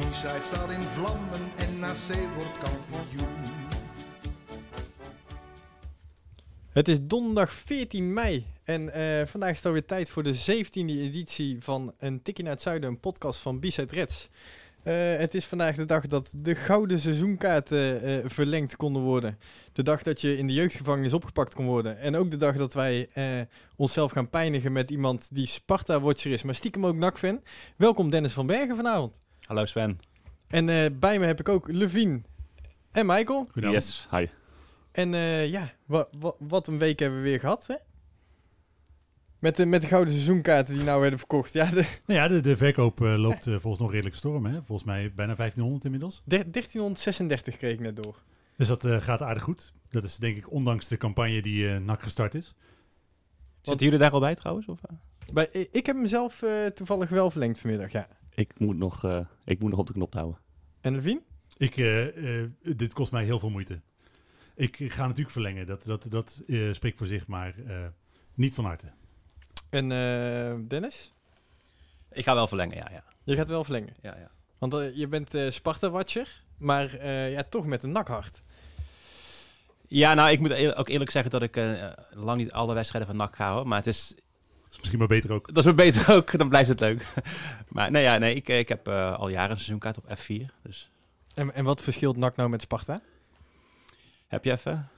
De B-side staat in vlammen en NAC wordt kampioen. Het is donderdag 14 mei en eh, vandaag is het alweer tijd voor de 17e editie van Een Tikkie naar het Zuiden, een podcast van B-Side Reds. Eh, het is vandaag de dag dat de gouden seizoenkaarten eh, verlengd konden worden. De dag dat je in de jeugdgevangenis opgepakt kon worden. En ook de dag dat wij onszelf gaan pijnigen met iemand die Sparta-watcher is, maar stiekem ook NAC-fan. Welkom Dennis van Bergen vanavond. Hallo Sven. En eh, bij me heb ik ook Levine en Michael. Yes, hi. En eh, ja, wa- wa- wat een week hebben we weer gehad, hè? Met de, met de gouden seizoenkaarten die nou werden verkocht. Ja, de, Nou ja, de, de verkoop eh, loopt volgens nog redelijk storm. Hè? Volgens mij bijna 1500 inmiddels. der- 1336 kreeg ik net door. Dus dat eh, gaat aardig goed. Dat is denk ik ondanks de campagne die eh NAC gestart is. Zitten jullie daar al bij trouwens? Of? Bij, ik- heb hem zelf eh, toevallig wel verlengd vanmiddag, ja. Ik, moet nog, eh, ik moet nog op de knop houden. En Levine? Ik, eh, eh, dit kost mij heel veel moeite. Ik ga natuurlijk verlengen. Dat, dat, dat eh, spreekt voor zich, maar eh, niet van harte. En eh, Dennis? Ik ga wel verlengen, ja. Ja, Je gaat wel verlengen. ja, ja. Want je bent eh Sparta-watcher, maar eh, ja, toch met een nakhart. ja nou, ik moet eer- ook eerlijk zeggen dat ik eh, lang niet alle wedstrijden van NAC ga. Hoor. Maar het is, is misschien maar beter ook. dat is wel beter ook, dan blijft het leuk. maar nee, ja, nee ik, eh, ik heb eh, al jaren een seizoenkaart op F4. Dus En, en wat verschilt NAC nou met Sparta? heb je even?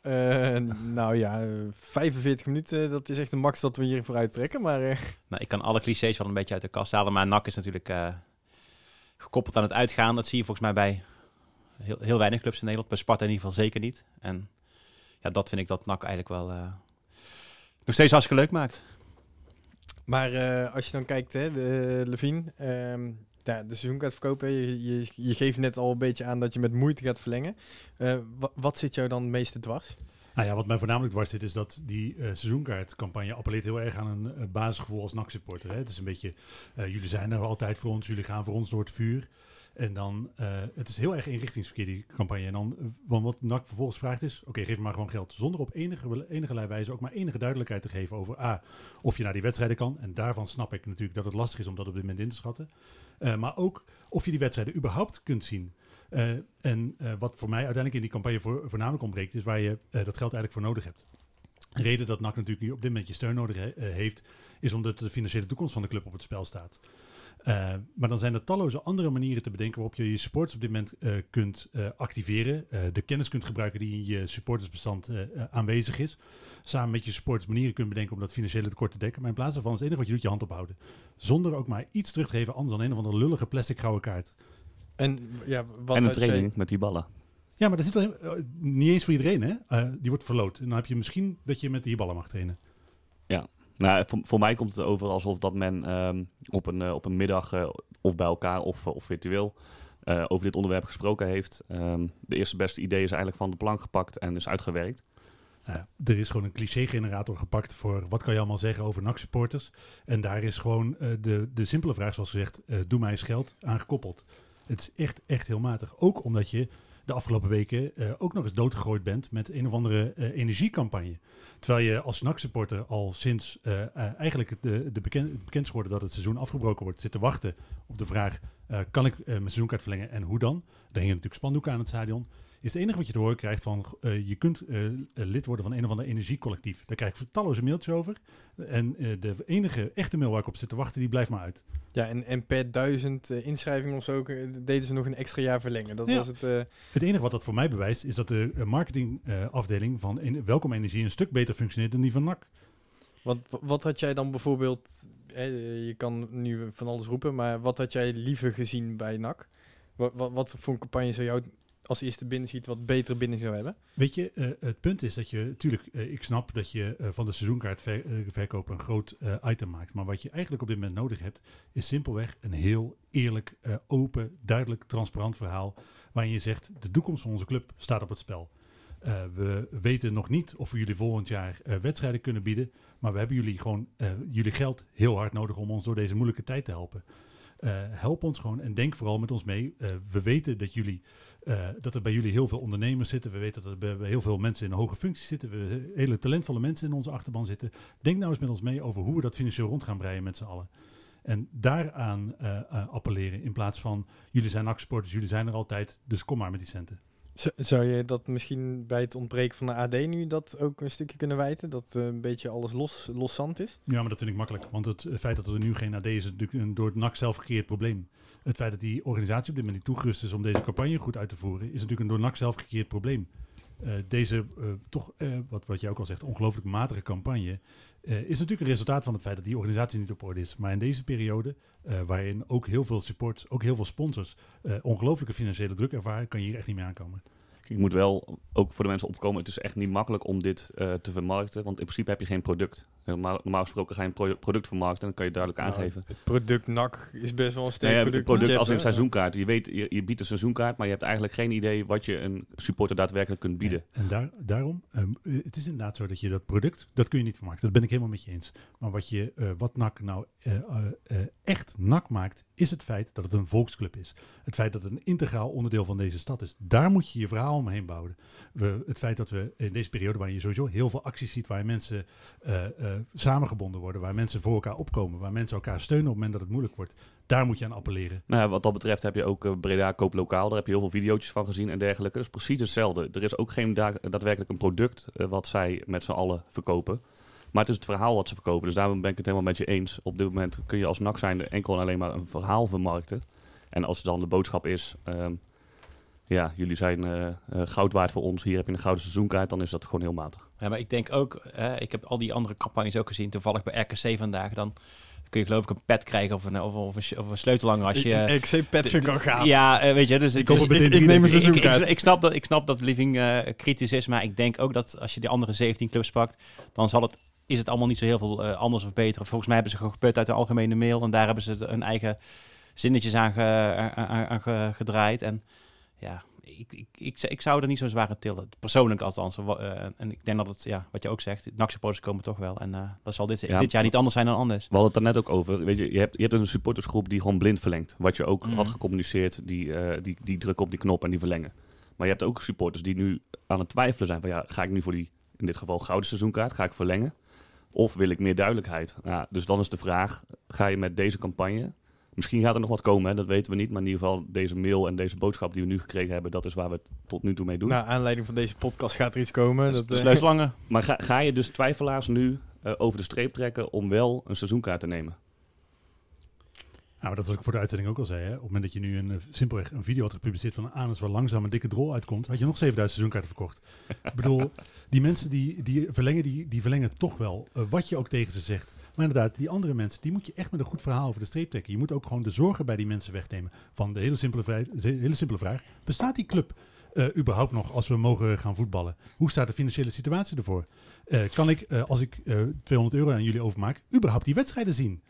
Eh, nou ja, eh, 45 minuten, dat is echt de max dat we hier vooruit trekken. Maar eh, Nou, ik kan alle clichés wel een beetje uit de kast halen. Maar NAC is natuurlijk eh, gekoppeld aan het uitgaan. Dat zie je volgens mij bij heel, heel weinig clubs in Nederland. Bij Sparta in ieder geval zeker niet. En ja, dat vind ik dat NAC eigenlijk wel eh, nog steeds hartstikke leuk maakt. Maar eh, als je dan kijkt, hè, de Levine, ehm ja, de seizoenkaartverkoop, hè, je, je, je geeft net al een beetje aan dat je met moeite gaat verlengen. Eh, wa- wat zit jou dan het meeste dwars? Nou ja, wat mij voornamelijk dwars zit, is dat die eh, seizoenkaartcampagne appelleert heel erg aan een eh, basisgevoel als NAC-supporter. Het is een beetje, eh, jullie zijn er altijd voor ons, jullie gaan voor ons door het vuur. En dan, eh, het is heel erg inrichtingsverkeer, die campagne. En dan, eh, want wat NAC vervolgens vraagt is, oké, geef maar gewoon geld. Zonder op enige, enige wijze ook maar enige duidelijkheid te geven over A, of je naar die wedstrijden kan. En daarvan snap ik natuurlijk dat het lastig is om dat op dit moment in te schatten. Eh, maar ook of je die wedstrijden überhaupt kunt zien. En wat voor mij uiteindelijk in die campagne voor, voornamelijk ontbreekt, is waar je dat geld eigenlijk voor nodig hebt. De reden dat NAC natuurlijk nu op dit moment je steun nodig he- heeft, is omdat de financiële toekomst van de club op het spel staat. Eh, maar dan zijn er talloze andere manieren te bedenken waarop je je supporters op dit moment eh, kunt eh, activeren. eh, de kennis kunt gebruiken die in je supportersbestand aanwezig is. Samen met je supporters manieren kunt bedenken om dat financiële tekort te dekken. Maar in plaats daarvan is het enige wat je doet je hand ophouden. Zonder ook maar iets terug te geven anders dan een of andere lullige plastic gouden kaart. En, ja, wat en een training met die ballen. Ja, maar dat zit wel heel- niet eens voor iedereen, hè? Eh, die wordt verloot. En dan heb je misschien dat je met die ballen mag trainen. Nou, voor, mij komt het over alsof dat men ehm, op, een, eh, op een middag eh, of bij elkaar of, of virtueel eh, over dit onderwerp gesproken heeft. Ehm, de eerste beste idee is eigenlijk van de plank gepakt en is uitgewerkt. Er is gewoon een cliché-generator gepakt voor wat kan je allemaal zeggen over NAC-supporters. En daar is gewoon eh, de, de simpele vraag, zoals gezegd, eh, doe mij eens geld, aan gekoppeld. Het is echt, echt heel matig. Ook omdat je de afgelopen weken eh, ook nog eens doodgegooid bent met een of andere eh, energiecampagne. Terwijl je als NAC-supporter al sinds eh, eigenlijk de, de bekend, bekend is geworden dat het seizoen afgebroken wordt, zit te wachten op de vraag, kan ik mijn seizoenkaart verlengen en hoe dan? Er hingen natuurlijk spandoeken aan het stadion is het enige wat je te horen krijgt van eh, je kunt eh, lid worden van een of ander energiecollectief. Daar krijg ik talloze mailtjes over. En eh, de enige echte mail waar ik op zit te wachten, die blijft maar uit. Ja, en, en per duizend eh, inschrijvingen of zo eh, deden ze nog een extra jaar verlengen. Dat Ja. was het. eh, Het enige wat dat voor mij bewijst, is dat de eh, marketingafdeling van Welkom Energie een stuk beter functioneert dan die van NAC. wat, wat had jij dan bijvoorbeeld... eh, je kan nu van alles roepen, maar wat had jij liever gezien bij NAC? Wat, wat, wat voor een campagne zou jou als eerste binnen ziet wat betere binding zou hebben? Weet je, eh, het punt is dat je, natuurlijk, eh, ik snap dat je eh, van de seizoenkaartverkoper een groot item maakt. Maar wat je eigenlijk op dit moment nodig hebt, is simpelweg een heel eerlijk, open, duidelijk, transparant verhaal. Waarin je zegt, de toekomst van onze club staat op het spel. We weten nog niet of we jullie volgend jaar wedstrijden kunnen bieden. Maar we hebben jullie gewoon, jullie geld heel hard nodig om ons door deze moeilijke tijd te helpen. Eh, help ons gewoon en denk vooral met ons mee. Eh, we weten dat, jullie, eh, dat er bij jullie heel veel ondernemers zitten. We weten dat er bij, heel veel mensen in hoge functies zitten. We hele talentvolle mensen in onze achterban zitten. Denk nou eens met ons mee over hoe we dat financieel rond gaan breien met z'n allen. En daaraan appelleren in plaats van jullie zijn actiesporters, jullie zijn er altijd, dus kom maar met die centen. Zou je dat misschien bij het ontbreken van de AD nu dat ook een stukje kunnen wijten? Dat eh, een beetje alles los, los zand is? Ja, maar dat vind ik makkelijk. Want het feit dat er nu geen AD is, is natuurlijk een door het NAC zelf probleem. Het feit dat die organisatie op dit moment niet toegerust is om deze campagne goed uit te voeren, is natuurlijk een door NAC zelf probleem. Eh, deze eh, toch, wat, wat jij ook al zegt, ongelooflijk matige campagne, eh, is natuurlijk een resultaat van het feit dat die organisatie niet op orde is. Maar in deze periode, eh, waarin ook heel veel supports, ook heel veel sponsors, eh ongelooflijke financiële druk ervaren, kan je hier echt niet mee aankomen. Ik moet wel ook voor de mensen opkomen. Het is echt niet makkelijk om dit te vermarkten. Want in principe heb je geen product. Normaal, normaal gesproken ga je een pro- product vermarkten. En dan kan je duidelijk Nou, aangeven. Het product NAC is best wel een sterk Nee, ja, product. product je als een seizoenkaart. Je weet, je, je biedt een seizoenkaart, maar je hebt eigenlijk geen idee wat je een supporter daadwerkelijk kunt bieden. En, en daar, daarom, eh, het is inderdaad zo dat je dat product, dat kun je niet vermarkten. Dat ben ik helemaal met je eens. Maar wat, je, eh, wat NAC nou eh, eh, eh, echt NAC maakt, is het feit dat het een volksclub is. Het feit dat het een integraal onderdeel van deze stad is. Daar moet je je verhaal omheen bouwen. We, het feit dat we in deze periode, waarin je sowieso heel veel acties ziet, waar mensen eh, eh, samengebonden worden, waar mensen voor elkaar opkomen, waar mensen elkaar steunen op het moment dat het moeilijk wordt, daar moet je aan appelleren. Nou, ja, wat dat betreft heb je ook eh, Breda Koop Lokaal. Daar heb je heel veel video's van gezien en dergelijke. Dat is precies hetzelfde. Er is ook geen da- daadwerkelijk een product eh, wat zij met z'n allen verkopen. Maar het is het verhaal wat ze verkopen. Dus daarom ben ik het helemaal met je eens. Op dit moment kun je als NAC zijnde enkel en alleen maar een verhaal vermarkten. En als dan de boodschap is... ehm, ja, jullie zijn eh, eh, goud waard voor ons. Hier heb je een gouden seizoenkaart. Dan is dat gewoon heel matig. Ja, maar ik denk ook, ik heb al die andere campagnes ook gezien, toevallig bij RKC vandaag, dan kun je geloof ik een pet krijgen of een, of, of een, of een sleutelhanger als je... Ik zeg pet vind ik al gaaf. Ja, eh, weet je, dus Ik ik, ik neem een ik, ik, seizoenkaart. ik snap dat, ik snap dat Living eh, kritisch is, maar ik denk ook dat als je die andere 17 clubs pakt, dan zal het, is het allemaal niet zo heel veel anders of beter. Volgens mij hebben ze gewoon geput uit de algemene mail en daar hebben ze hun eigen zinnetjes aan, ge- aan, aan- aan ge- gedraaid. En ja, ik, ik, ik, ik zou er niet zo zwaar aan tillen. Persoonlijk althans. Eh, en ik denk dat het, ja, wat je ook zegt, NAC-supporters komen toch wel. En eh, dat zal dit, Ja. dit jaar niet anders zijn dan anders. We hadden het daar net ook over. Weet je, je, hebt, je hebt een supportersgroep die gewoon blind verlengt. Wat je ook Mhm. had gecommuniceerd, die, eh, die, die drukken op die knop en die verlengen. Maar je hebt ook supporters die nu aan het twijfelen zijn van ja, ga ik nu voor die, in dit geval gouden seizoenkaart, ga ik verlengen? Of wil ik meer duidelijkheid? Dus dan is de vraag, ga je met deze campagne, misschien gaat er nog wat komen, hè, dat weten we niet. Maar in ieder geval deze mail en deze boodschap die we nu gekregen hebben, dat is waar we het tot nu toe mee doen. Naar aanleiding van deze podcast gaat er iets komen. Dat, De eh, sleutelhanger. Maar ga, ga je dus twijfelaars nu eh, over de streep trekken om wel een seizoenkaart te nemen? Nou, maar dat was ik voor de uitzending ook al zei. Hè? Op het moment dat je nu een, eh, simpelweg een video had gepubliceerd van een Anus waar langzaam een dikke drol uitkomt, had je nog 7000 seizoenkaarten verkocht. ik bedoel, die mensen die, die verlengen, die, die verlengen toch wel wat je ook tegen ze zegt. Maar inderdaad, die andere mensen, die moet je echt met een goed verhaal over de streep trekken. Je moet ook gewoon de zorgen bij die mensen wegnemen. Van de hele simpele, simpele vraag, bestaat die club eh, überhaupt nog als we mogen gaan voetballen? Hoe staat de financiële situatie ervoor? Eh, kan ik, eh, als ik eh 200 euro aan jullie overmaak, überhaupt die wedstrijden zien?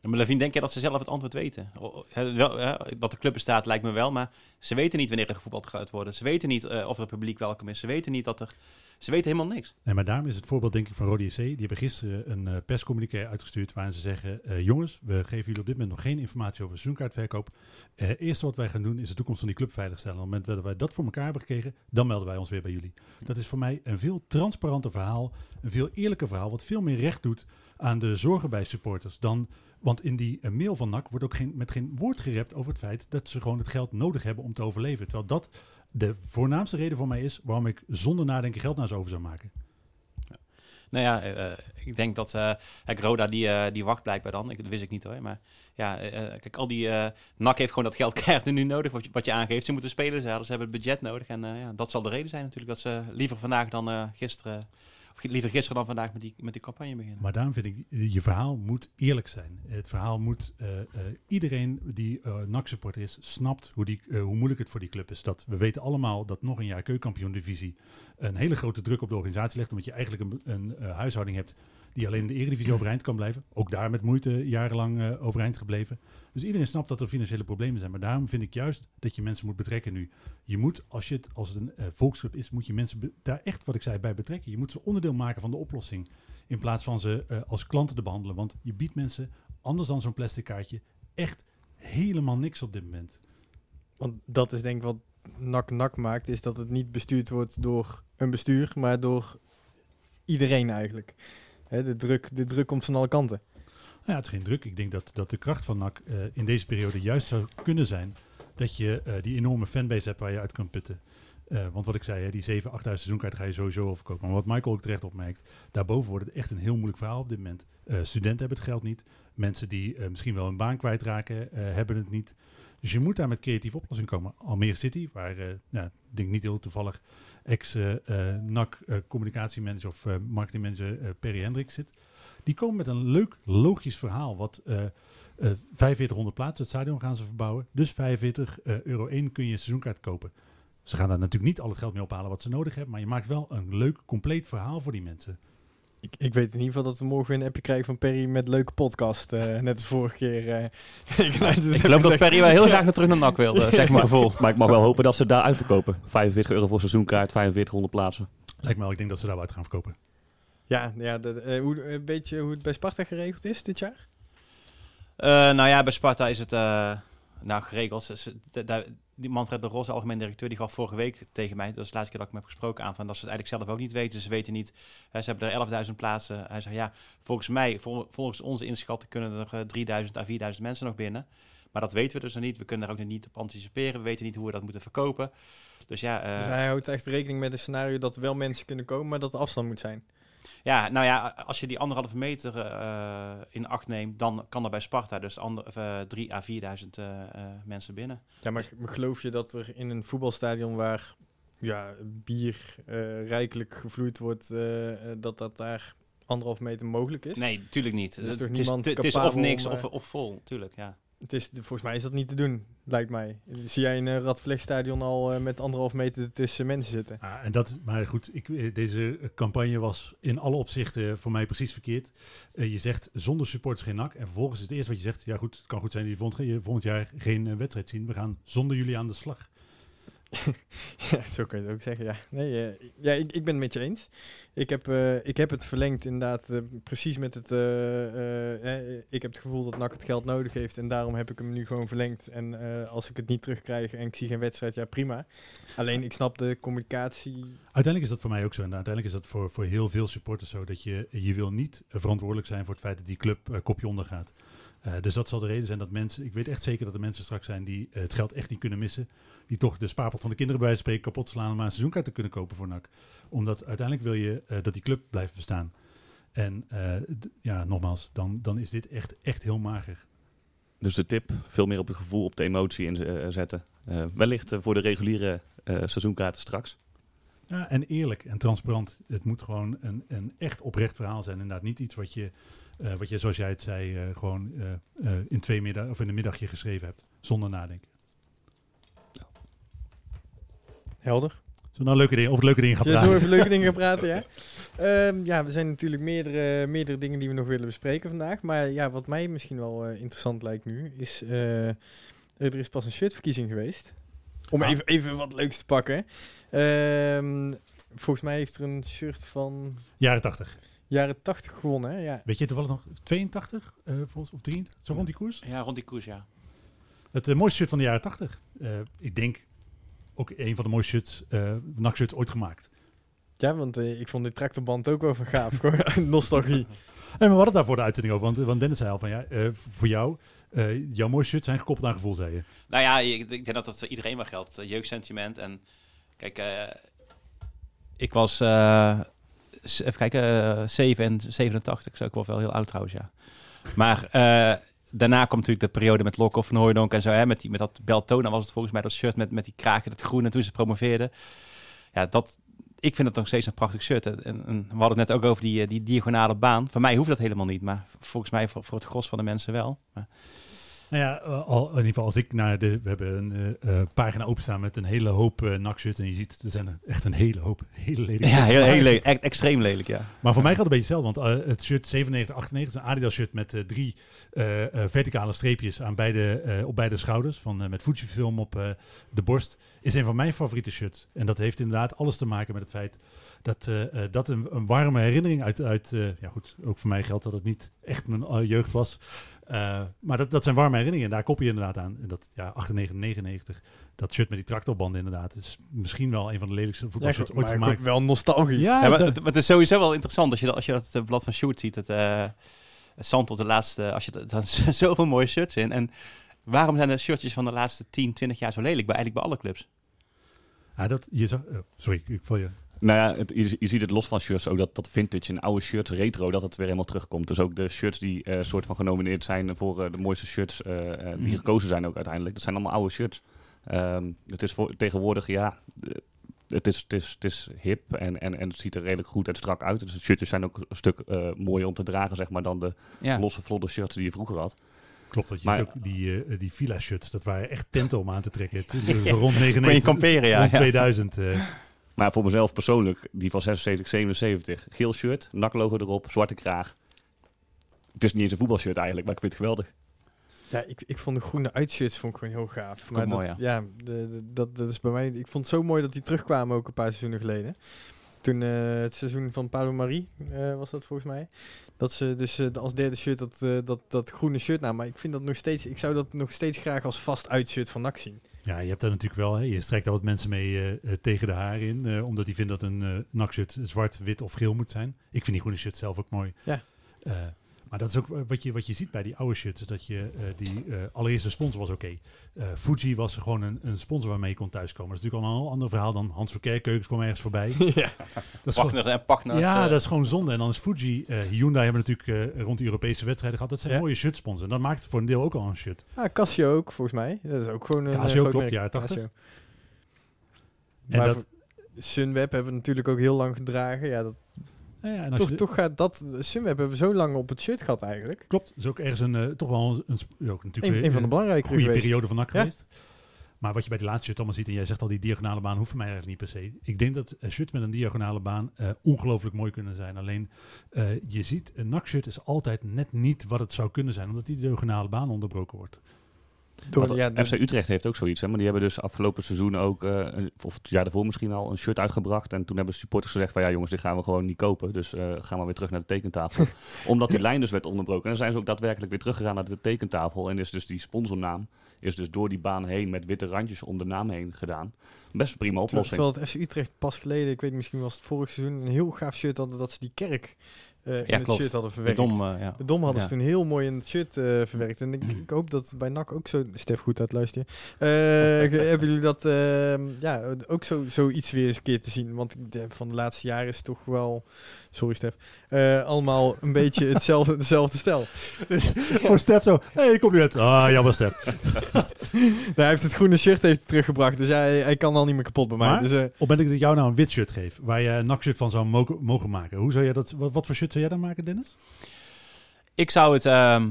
Ja, Maar denk je dat ze zelf het antwoord weten? Dat de club bestaat lijkt me wel, maar ze weten niet wanneer er gevoetbald gaat worden. Ze weten niet of er publiek welkom is. Ze weten niet dat er... Ze weten helemaal niks. Nee, maar daarom is het voorbeeld denk ik van Rode JC. Die hebben gisteren een eh perscommuniqué uitgestuurd waarin ze zeggen... eh, jongens, we geven jullie op dit moment nog geen informatie over seizoenkaartverkoop. Eh eerste wat wij gaan doen is de toekomst van die club veiligstellen. Op het moment dat wij dat voor elkaar hebben gekregen, dan melden wij ons weer bij jullie. Dat is voor mij een veel transparanter verhaal, een veel eerlijker verhaal... wat veel meer recht doet aan de zorgen bij supporters dan... Want in die mail van NAC wordt ook geen, met geen woord gerept over het feit dat ze gewoon het geld nodig hebben om te overleven. Terwijl dat de voornaamste reden voor mij is waarom ik zonder nadenken geld naar ze over zou maken. Nou ja, eh, eh, ik denk dat... eh Roda die, die wacht blijkbaar dan. Ik, dat wist ik niet hoor. Maar ja, kijk, al die... NAC heeft gewoon dat geld keihard nu nodig, wat je, wat je aangeeft. Ze moeten spelen, ze, hebben het budget nodig. En ja, dat zal de reden zijn natuurlijk dat ze liever vandaag dan gisteren of liever gisteren dan vandaag met die, met die campagne beginnen. Maar daarom vind ik, je verhaal moet eerlijk zijn. Het verhaal moet, eh, eh, iedereen die uh, NAC-supporter is, snapt hoe, die, hoe moeilijk het voor die club is. Dat, we weten allemaal dat nog een jaar keukenkampioen-divisie een hele grote druk op de organisatie legt. Omdat je eigenlijk een, een huishouding hebt die alleen in de eredivisie overeind kan blijven. Ook daar met moeite jarenlang eh, overeind gebleven. Dus iedereen snapt dat er financiële problemen zijn. Maar daarom vind ik juist dat je mensen moet betrekken nu. Je moet, als, je het, als het een eh, volksclub is, moet je mensen daar echt, wat ik zei, bij betrekken. Je moet ze onderdeel maken van de oplossing. In plaats van ze eh, als klanten te behandelen. Want je biedt mensen, anders dan zo'n plastic kaartje, echt helemaal niks op dit moment. Want dat is denk ik wat nak-nak maakt, is dat het niet bestuurd wordt door een bestuur, maar door iedereen eigenlijk. Hè, de, druk, de druk komt van alle kanten. Nou ja, het is geen druk. Ik denk dat, dat de kracht van NAC eh, in deze periode juist zou kunnen zijn dat je eh, die enorme fanbase hebt waar je uit kan putten. Eh, want wat ik zei, hè, die 7, 8.000 seizoenkaarten ga je sowieso overkopen. Maar wat Michael ook terecht opmerkt, daarboven wordt het echt een heel moeilijk verhaal op dit moment. Studenten hebben het geld niet. Mensen die misschien wel een baan kwijtraken, hebben het niet. Dus je moet daar met creatieve oplossing komen. Almere City, waar, nou, ik denk niet heel toevallig, ex-NAC eh, of eh, marketingmanager eh, Perry Hendricks zit. Die komen met een leuk, logisch verhaal. Wat eh, eh, 4500 plaatsen, het stadion gaan ze verbouwen. Dus 45 eh, euro 1 kun je een seizoenkaart kopen. Ze gaan daar natuurlijk niet al het geld mee ophalen wat ze nodig hebben. Maar je maakt wel een leuk, compleet verhaal voor die mensen. Ik, ik weet in ieder geval dat we morgen een appje krijgen van Perry met leuke podcast. eh, net als vorige keer. eh. ik Ik geloof dat Perry wel heel graag naar terug naar NAC wil, eh, zeg maar gevoel. Maar ik mag wel hopen dat ze daar uitverkopen. 45 euro voor seizoenkaart, 4500 plaatsen. Lijkt me wel, ik denk dat ze daar wat uit gaan verkopen. Ja, ja dat, eh, hoe, een beetje hoe het bij Sparta geregeld is dit jaar? Eh, nou ja, bij Sparta is het eh, nou geregeld. Ze- ze- die Manfred de Ros, de algemeen directeur, die gaf vorige week tegen mij, dat is de laatste keer dat ik hem heb gesproken, aan van dat ze het eigenlijk zelf ook niet weten. Ze weten niet, hè, ze hebben er 11.000 plaatsen. Hij zei ja, volgens mij, vol- volgens onze inschatting kunnen er eh, 3.000 à 4.000 mensen nog binnen. Maar dat weten we dus nog niet. We kunnen daar ook nog niet op anticiperen. We weten niet hoe we dat moeten verkopen. Dus ja, eh, dus hij houdt echt rekening met een scenario dat er wel mensen kunnen komen, maar dat de afstand moet zijn. Ja, nou ja, als je die anderhalve meter eh, in acht neemt, dan kan er bij Sparta dus ander, eh, 3 à 4.000 eh, eh, mensen binnen. Ja, maar geloof je dat er in een voetbalstadion waar ja, bier rijkelijk gevloeid wordt, dat dat daar anderhalf meter mogelijk is? Nee, natuurlijk niet. Het, is, niemand het is of niks om, of, of vol, tuurlijk, ja. Het is, volgens mij is dat niet te doen, lijkt mij. Zie jij in een Radverlegstadion al eh, met anderhalf meter tussen mensen zitten? Ah, en dat, maar goed, ik, eh, deze eh, campagne was in alle opzichten voor mij precies verkeerd. Eh, je zegt zonder supporters geen nak. En vervolgens is het eerste wat je zegt, ja goed, het kan goed zijn dat je volgend, je volgend jaar geen eh, wedstrijd zien. We gaan zonder jullie aan de slag. Ja, zo kun je het ook zeggen, ja. Nee, eh, ja, ik, ik ben het met je eens. Ik heb, eh, ik heb het verlengd inderdaad eh, precies met het... eh, ik heb het gevoel dat NAC het geld nodig heeft en daarom heb ik hem nu gewoon verlengd. En als ik het niet terugkrijg en ik zie geen wedstrijd, ja prima. Alleen ik snap de communicatie... Uiteindelijk is dat voor mij ook zo. En uiteindelijk is dat voor, voor heel veel supporters zo. Dat je, je wil niet verantwoordelijk zijn voor het feit dat die club kopje onder gaat. Eh, dus dat zal de reden zijn dat mensen... Ik weet echt zeker dat er mensen straks zijn die eh, het geld echt niet kunnen missen. Die toch de spaarpot van de kinderen bij wijze van spreken kapot slaan... om maar een seizoenkaart te kunnen kopen voor NAC. Omdat uiteindelijk wil je eh, dat die club blijft bestaan. En ja, nogmaals, dan, dan is dit echt, echt heel mager. Dus de tip, veel meer op het gevoel, op de emotie inzetten. Wellicht voor de reguliere seizoenkaarten straks. Ja, en eerlijk en transparant. Het moet gewoon een, een echt oprecht verhaal zijn. Inderdaad, niet iets wat je, eh, wat je zoals jij het zei, eh, gewoon eh, in twee middag of in een middagje geschreven hebt. Zonder nadenken. Helder. Zo nou leuke dingen, over leuke dingen gaan Zullen we zo praten. even leuke dingen gaan praten, ja? Ehm, ja, er zijn natuurlijk meerdere, meerdere dingen die we nog willen bespreken vandaag. Maar ja, wat mij misschien wel interessant lijkt nu, is... er is pas een shirtverkiezing geweest. Om Ah. even, even wat leuks te pakken. Ehm, volgens mij heeft er een shirt van Jaren 80. Jaren 80 gewonnen, hè? Ja. Weet je toevallig nog 82 eh, volgens, of 83? Zo rond die koers? Ja, rond die koers, ja. Het eh, mooiste shirt van de jaren 80. Eh, ik denk ook een van de mooiste shirts, eh NAC-shirts ooit gemaakt. ja, want eh, ik vond dit tractorband ook wel van gaaf. Gewoon Nostalgie. En we hadden het daar voor de uitzending over, want, want Dennis zei al van ja, eh, voor jou, eh, jouw mooiste shirts zijn gekoppeld aan gevoel, zei je. Nou ja, ik, ik denk dat dat voor iedereen wel geldt. jeugdsentiment. En kijk, eh, ik was, eh, even kijken, eh 7 en 87. Zou ik wel heel oud trouwens, ja. Maar eh, daarna komt natuurlijk de periode met Lokhoff Hooijdonk en zo. Hè, met, die, met dat Beltona was het volgens mij dat shirt met, met die kraken, dat groen en toen ze promoveerden. Ja, dat, ik vind het nog steeds een prachtig shirt. En, en we hadden het net ook over die, eh, die diagonale baan. Voor mij hoeft dat helemaal niet, maar volgens mij voor, voor het gros van de mensen wel. Maar, Nou ja, al, in ieder geval als ik naar de... We hebben een eh, eh, pagina openstaan met een hele hoop uh, nakshirts. En je ziet, er zijn echt een hele hoop hele lelijke ja, heel, lelijk. Echt extreem lelijk, ja. Maar voor mij gaat het een beetje hetzelfde. Want het shirt 97, 98 is een Adidas shirt met drie verticale streepjes aan beide, op beide schouders. Van, met Fujifilm op de borst. Is een van mijn favoriete shirts. En dat heeft inderdaad alles te maken met het feit dat dat een, een warme herinnering uit... uit ja goed, ook voor mij geldt dat het niet echt mijn jeugd was. Eh, maar dat, dat zijn warme herinneringen. En daar koppel je inderdaad aan. En dat, ja, 98, 99. Dat shirt met die tractorbanden inderdaad. Is misschien wel een van de lelijkste voetbalshirts Ja, ooit maar gemaakt. wel nostalgisch. Ja, maar het, maar het is sowieso wel interessant als je, dat- als je dat eh, blad van Sjoerd ziet. Het, eh het zand tot de laatste... Als je, dat- zijn zoveel mooie shirts in. En waarom zijn de shirtjes van de laatste 10, 20 jaar zo lelijk? Bij, eigenlijk bij alle clubs. Ja, dat, je zag, eh, sorry, ik val je... Nou ja, het, je, je ziet het los van shirts ook dat, dat vintage en oude shirts, retro, dat het weer helemaal terugkomt. Dus ook de shirts die eh soort van genomineerd zijn voor eh, de mooiste shirts eh, eh, die Mhm. gekozen zijn ook uiteindelijk. Dat zijn allemaal oude shirts. Ehm, het is voor, tegenwoordig, ja, het is, het, is, het is hip en, en, en het ziet er redelijk goed en strak uit. Dus de shirtjes zijn ook een stuk eh, mooier om te dragen, zeg maar, dan de Ja. losse, vlodder shirts die je vroeger had. Klopt, dat je Maar- ook die, eh, die villa shirts, dat waren echt tenten om aan te trekken. Toen, dus rond Kon je 99, kamperen, ja. rond ja. 2000. Maar voor mezelf persoonlijk, die van 76, 77, geel shirt, naklogo erop, zwarte kraag. Het is niet eens een voetbalshirt eigenlijk, maar ik vind het geweldig. Ja, ik, ik vond de groene uitshirts vond ik gewoon heel gaaf. ik Maar ook dat, mooi, ja, de, de- dat, dat is bij mij. Ik vond het zo mooi dat die terugkwamen ook een paar seizoenen geleden. Toen eh, het seizoen van Paulo Marie eh, was dat volgens mij. Dat ze dus eh, als derde shirt dat, eh, dat, dat groene shirt namen. Maar ik vind dat nog steeds. Ik zou dat nog steeds graag als vast uitshirt van NAC zien. Ja, je hebt daar natuurlijk wel, hè, je strijkt daar wat mensen mee eh, eh, tegen de haar in. eh, omdat die vinden dat een eh nakshirt zwart, wit of geel moet zijn. Ik vind die groene shirt zelf ook mooi. Ja. Maar dat is ook wat je, wat je ziet bij die oude shirts. is Dat je eh, die eh, allereerste sponsor was oké. Eh, Fuji was gewoon een, een sponsor waarmee je kon thuiskomen. Dat is natuurlijk al een heel ander verhaal dan Hans Verkerkeukens kwam ergens voorbij. ja. Dat is gewoon- Partner en partner. Ja, dat is gewoon zonde. En dan is Fuji, eh, Hyundai hebben natuurlijk eh, rond de Europese wedstrijden gehad. Dat zijn Ja. mooie shirtsponsors. En dat maakt het voor een deel ook al een shirt. Ah, Casio ook volgens mij. Dat is ook gewoon een. Casio klopt, 80. Casio. En Maar dat- Sunweb hebben we natuurlijk ook heel lang gedragen. Ja, dat, Ja, ja, en als toch, gaat dat. Sunweb hebben we zo lang op het shirt gehad eigenlijk. Klopt, is ook ergens een, eh, toch wel een, ook natuurlijk Een, van de belangrijke goede geweest. periode van NAC Ja. geweest. Maar wat je bij de laatste shirt allemaal ziet, en jij zegt al die diagonale baan hoeft voor mij eigenlijk niet per se. Ik denk dat eh, shirts met een diagonale baan eh, ongelooflijk mooi kunnen zijn. Alleen eh, je ziet, een NAC-shirt is altijd net niet wat het zou kunnen zijn, omdat die diagonale baan onderbroken wordt. Door, ja, door- FC Utrecht heeft ook zoiets, hè, maar die hebben dus afgelopen seizoen ook, eh, of het jaar daarvoor misschien al, een shirt uitgebracht. En toen hebben supporters gezegd van ja jongens, dit gaan we gewoon niet kopen. Dus eh gaan we weer terug naar de tekentafel. Omdat die lijn dus werd onderbroken. En dan zijn ze ook daadwerkelijk weer teruggegaan naar de tekentafel. En is dus die sponsornaam is dus door die baan heen met witte randjes om de naam heen gedaan. Best een prima oplossing. terwijl het FC Utrecht pas geleden, ik weet misschien was het vorig seizoen, een heel gaaf shirt hadden dat ze die kerk eh, in het klopt. shirt hadden de verwerkt. dom, eh, ja. De Dom hadden Ja. ze toen heel mooi in het shirt eh, verwerkt. En ik, ik hoop dat bij NAC ook zo... Stef, goed uit luisteren. Ik- hebben jullie dat ehm, ja, ook zo, zoiets weer eens een keer te zien? Want ik van de laatste jaren is het toch wel... Sorry Stef. allemaal een beetje hetzelfde, dezelfde stijl. Voor Stef zo, hé, hey, ik kom nu uit. Ah, jammer Stef. Nou, hij heeft het groene shirt heeft teruggebracht. Dus hij, hij kan al niet meer kapot bij mij. Maar? Dus, Op het moment dat ik jou nou een wit shirt geef, waar je een NAC-shirt van zou mogen, mogen maken, hoe zou jij dat, wat, wat voor shirt zou jij dan maken, Dennis? Ik zou het ehm,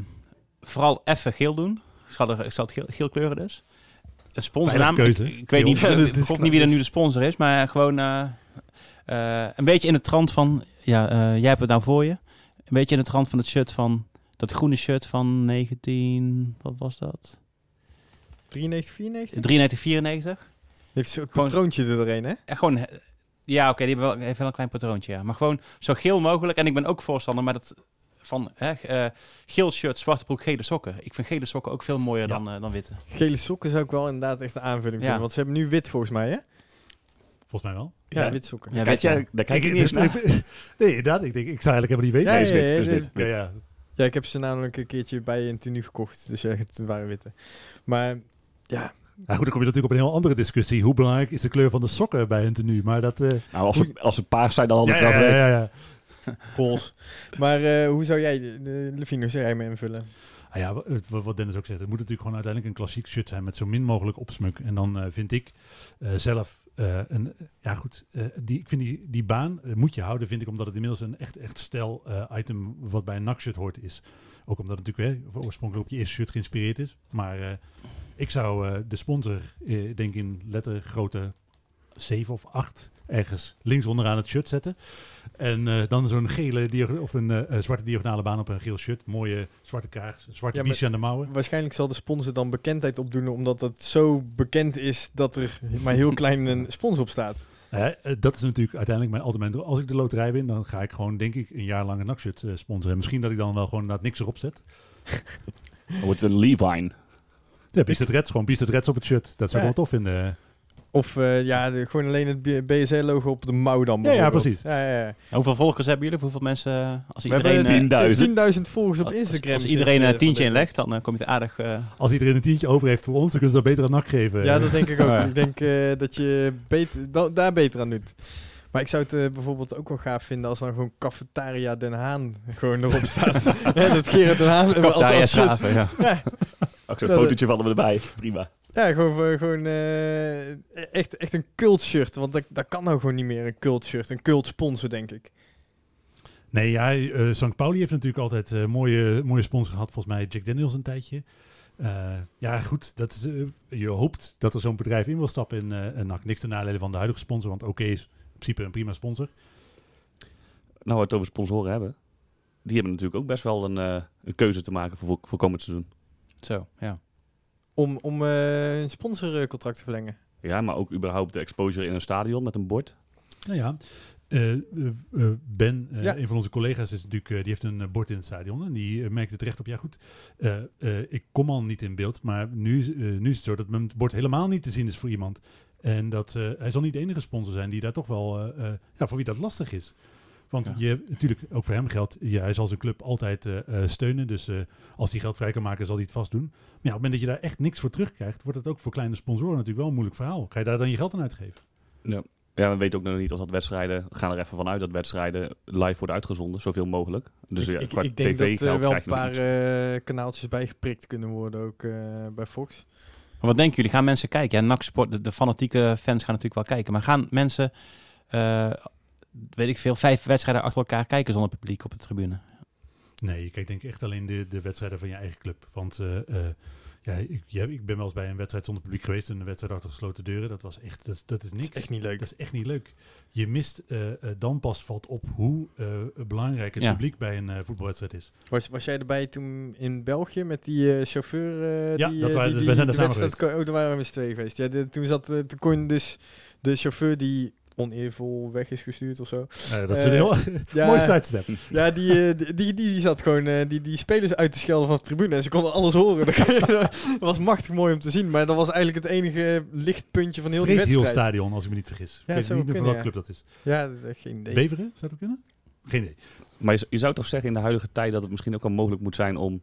vooral even geel doen. Ik zou, er, ik zou het geel, geel kleuren dus. Een sponsornaam. Ik, keuze. ik weet niet, Ja, ik niet wie er nu de sponsor is, maar gewoon eh, eh, een beetje in de trant van, ja, eh, jij hebt het nou voor je. Een beetje in de trant van het shirt van, dat groene shirt van 19, wat was dat? 93, 94? 93, 94. Heeft zo'n Gewoon- patroontje er doorheen, hè? En gewoon, ja oké, die hebben wel, heeft wel een klein patroontje, ja. Maar gewoon zo geel mogelijk. En ik ben ook voorstander, maar dat van hè, eh, geel shirt, zwarte broek, gele sokken. Ik vind gele sokken ook veel mooier Ja. dan, eh, dan witte. Gele sokken zou ik wel inderdaad echt een aanvulling Ja. vinden. Want ze hebben nu wit volgens mij, hè? Volgens mij wel. Ja, Ja. wit sokken. Ja, Kijk weet je. jij, daar kijk ik niet nee, inderdaad. Ik, denk, ik zou eigenlijk helemaal niet weten. Ja, Nee, is ja, wit, ja. Ja, ik heb ze namelijk een keertje bij een tenue gekocht. Dus ja, het waren witte. Maar ja, Nou goed, dan kom je natuurlijk op een heel andere discussie. Hoe belangrijk is de kleur van de sokken bij een tenue? Maar dat... eh, Nou, als ze, als ze paars zijn, dan had ik ja, wel ja, ja, ja. pols. maar eh, hoe zou jij, de, de jij me invullen? Ah ja, wat Dennis ook zegt, het moet natuurlijk gewoon uiteindelijk een klassiek shirt zijn met zo min mogelijk opsmuk. En dan eh, vind ik eh, zelf, een, ja goed, eh, die, ik vind die, die baan eh, moet je houden, vind ik, omdat het inmiddels een echt, echt eh, item wat bij een NAC-shirt hoort is. Ook omdat het natuurlijk hè, oorspronkelijk op je eerste shirt geïnspireerd is. Maar ik zou de sponsor, denk in lettergrote 7 of 8 ergens links onderaan het shirt zetten. En eh, dan zo'n gele of een eh, eh, zwarte diagonale baan op een geel shirt. Mooie zwarte kraag, zwarte Ja, aan de mouwen. Waarschijnlijk zal de sponsor dan bekendheid opdoen, omdat het zo bekend is dat er maar heel klein een sponsor op staat. Dat is natuurlijk uiteindelijk mijn altijd mijn droom. Als ik de loterij win, dan ga ik gewoon, denk ik, een jaar lang een NAC-shirt eh, sponsoren. Misschien dat ik dan wel gewoon inderdaad niks erop zet. Wordt een Levine. Ja, Beast Reds, gewoon Beast Reds op het shirt. Dat zou ik Ja. wel tof vinden. Of eh, ja, de- gewoon alleen het BSL-logo op de mouw dan Ja, ja, precies. Ja, ja, ja. Hoeveel volgers hebben jullie? Of hoeveel mensen? eh, Als We iedereen, hebben eh, 10.000. 10.000 volgers op als- Instagram. Als, sinds, iedereen eh, een van tientje inlegt, dan eh, kom je het aardig. eh, Als iedereen een tientje over heeft voor ons, dan kunnen ze dat beter aan NAC geven. Ja, dat denk ik ook. Ja. Ik denk eh, dat je beter, da- daar beter aan doet. Maar ik zou het eh, bijvoorbeeld ook wel gaaf vinden als dan gewoon Cafetaria Den Haan gewoon erop staat. ja, dat Gerard Den Haan als, Cafetaria als. Schaven, ja. Ja, Ook zo'n fotootje van hem erbij. Prima. Ja, gewoon, eh, gewoon eh, echt, echt een cult shirt. Want dat, dat kan nou gewoon niet meer, een cult shirt. Een cult sponsor, denk ik. Nee, ja, eh St. Pauli heeft natuurlijk altijd eh, mooie, mooie sponsor gehad. Volgens mij Jack Daniels een tijdje. Eh, ja, goed. Dat is, je hoopt dat er zo'n bedrijf in wil stappen in eh NAC. Niks ten nadele van de huidige sponsor, want oké is in principe een prima sponsor. Nou, we het over sponsoren hebben. Die hebben natuurlijk ook best wel een, eh, een keuze te maken voor, voor komend seizoen. Zo, ja. Om, om eh, een sponsorcontract te verlengen. Ja, maar ook überhaupt de exposure in een stadion met een bord. Nou ja, eh, eh, Ben, eh, Ja. een van onze collega's, is natuurlijk, die heeft een bord in het stadion. En die merkte terecht op, ja goed, eh, eh, ik kom al niet in beeld. Maar nu, is- eh, nu is het zo dat mijn bord helemaal niet te zien is voor iemand. En dat eh, hij zal niet de enige sponsor zijn die daar toch wel, ja, voor wie dat lastig is. Want Ja. je, natuurlijk, ook voor hem geldt, ja, hij zal zijn club altijd eh, eh, steunen. Dus eh, als hij geld vrij kan maken, zal hij het vast doen. Maar ja, op het moment dat je daar echt niks voor terugkrijgt, wordt het ook voor kleine sponsoren natuurlijk wel een moeilijk verhaal. Ga je daar dan je geld aan uitgeven? Ja, we weten ook nog niet of dat wedstrijden... We gaan er even vanuit dat wedstrijden live worden uitgezonden. Zoveel mogelijk. Dus ik, ja, ik, qua ik denk dat er wel een paar eh, kanaaltjes bijgeprikt kunnen worden, ook eh, bij Fox. Maar wat denken jullie? Gaan mensen kijken? Ja, NAC Sport, de, de fanatieke fans gaan natuurlijk wel kijken. Maar gaan mensen, eh, weet ik veel, vijf wedstrijden achter elkaar kijken zonder publiek op de tribune? Nee, je kijkt denk ik echt alleen de, de wedstrijden van je eigen club. Want eh, eh, ja, ik, ja, ik ben wel eens bij een wedstrijd zonder publiek geweest. Een wedstrijd achter gesloten deuren. Dat was echt, dat, dat is Dat niks. is echt niet leuk. Dat is echt niet leuk. Je mist, eh, dan pas valt op hoe eh, belangrijk het Ja. publiek bij een eh, voetbalwedstrijd is. Was, was jij erbij toen in België met die chauffeur? Ja, die, dat waren- die, dus die- wij zijn daar samen ko- Oh, daar waren we met z'n tweeën geweest. Ja, de- toen, zat, toen kon dus de chauffeur die oneervol weg is gestuurd of zo. Eh, dat is Eh, een heel Ja, mooi sidestep. Ja, die, eh, die, die, die zat gewoon eh, die, die spelers uit te schelden van de tribune. En ze konden alles horen. dat was machtig mooi om te zien. Maar dat was eigenlijk het enige lichtpuntje van heel die Vreed heel wedstrijd. stadion, als ik me niet vergis. Ik weet niet meer van welke club dat is. Ja, dat is echt geen idee. Beveren, zou dat kunnen? Geen idee. Maar je, je zou toch zeggen in de huidige tijd dat het misschien ook wel mogelijk moet zijn om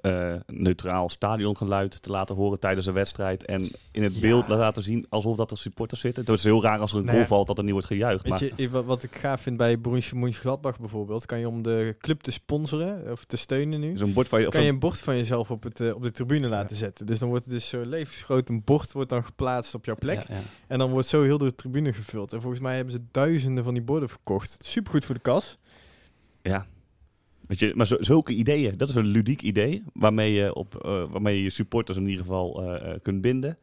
eh, neutraal stadiongeluid te laten horen tijdens een wedstrijd. En in het Ja. beeld laten zien alsof dat er supporters zitten. Het is heel raar als er een Nou goal valt dat er niet wordt gejuicht. Weet Maar je, wat, ik gaaf vind bij Borussia Mönchengladbach bijvoorbeeld, kan je om de club te sponsoren of te steunen nu, zo'n bord van je... Kan je een bord van jezelf op, het, eh, op de tribune laten zetten. Dus dan wordt het dus zo levensgroot een bord wordt dan geplaatst op jouw plek. Ja. En dan wordt zo heel de tribune gevuld. En volgens mij hebben ze duizenden van die borden verkocht. Supergoed voor de kas. ja. Weet je, maar zulke ideeën, dat is een ludiek idee. Waarmee je, op, eh, waarmee je je supporters in ieder geval eh, eh, kunt binden.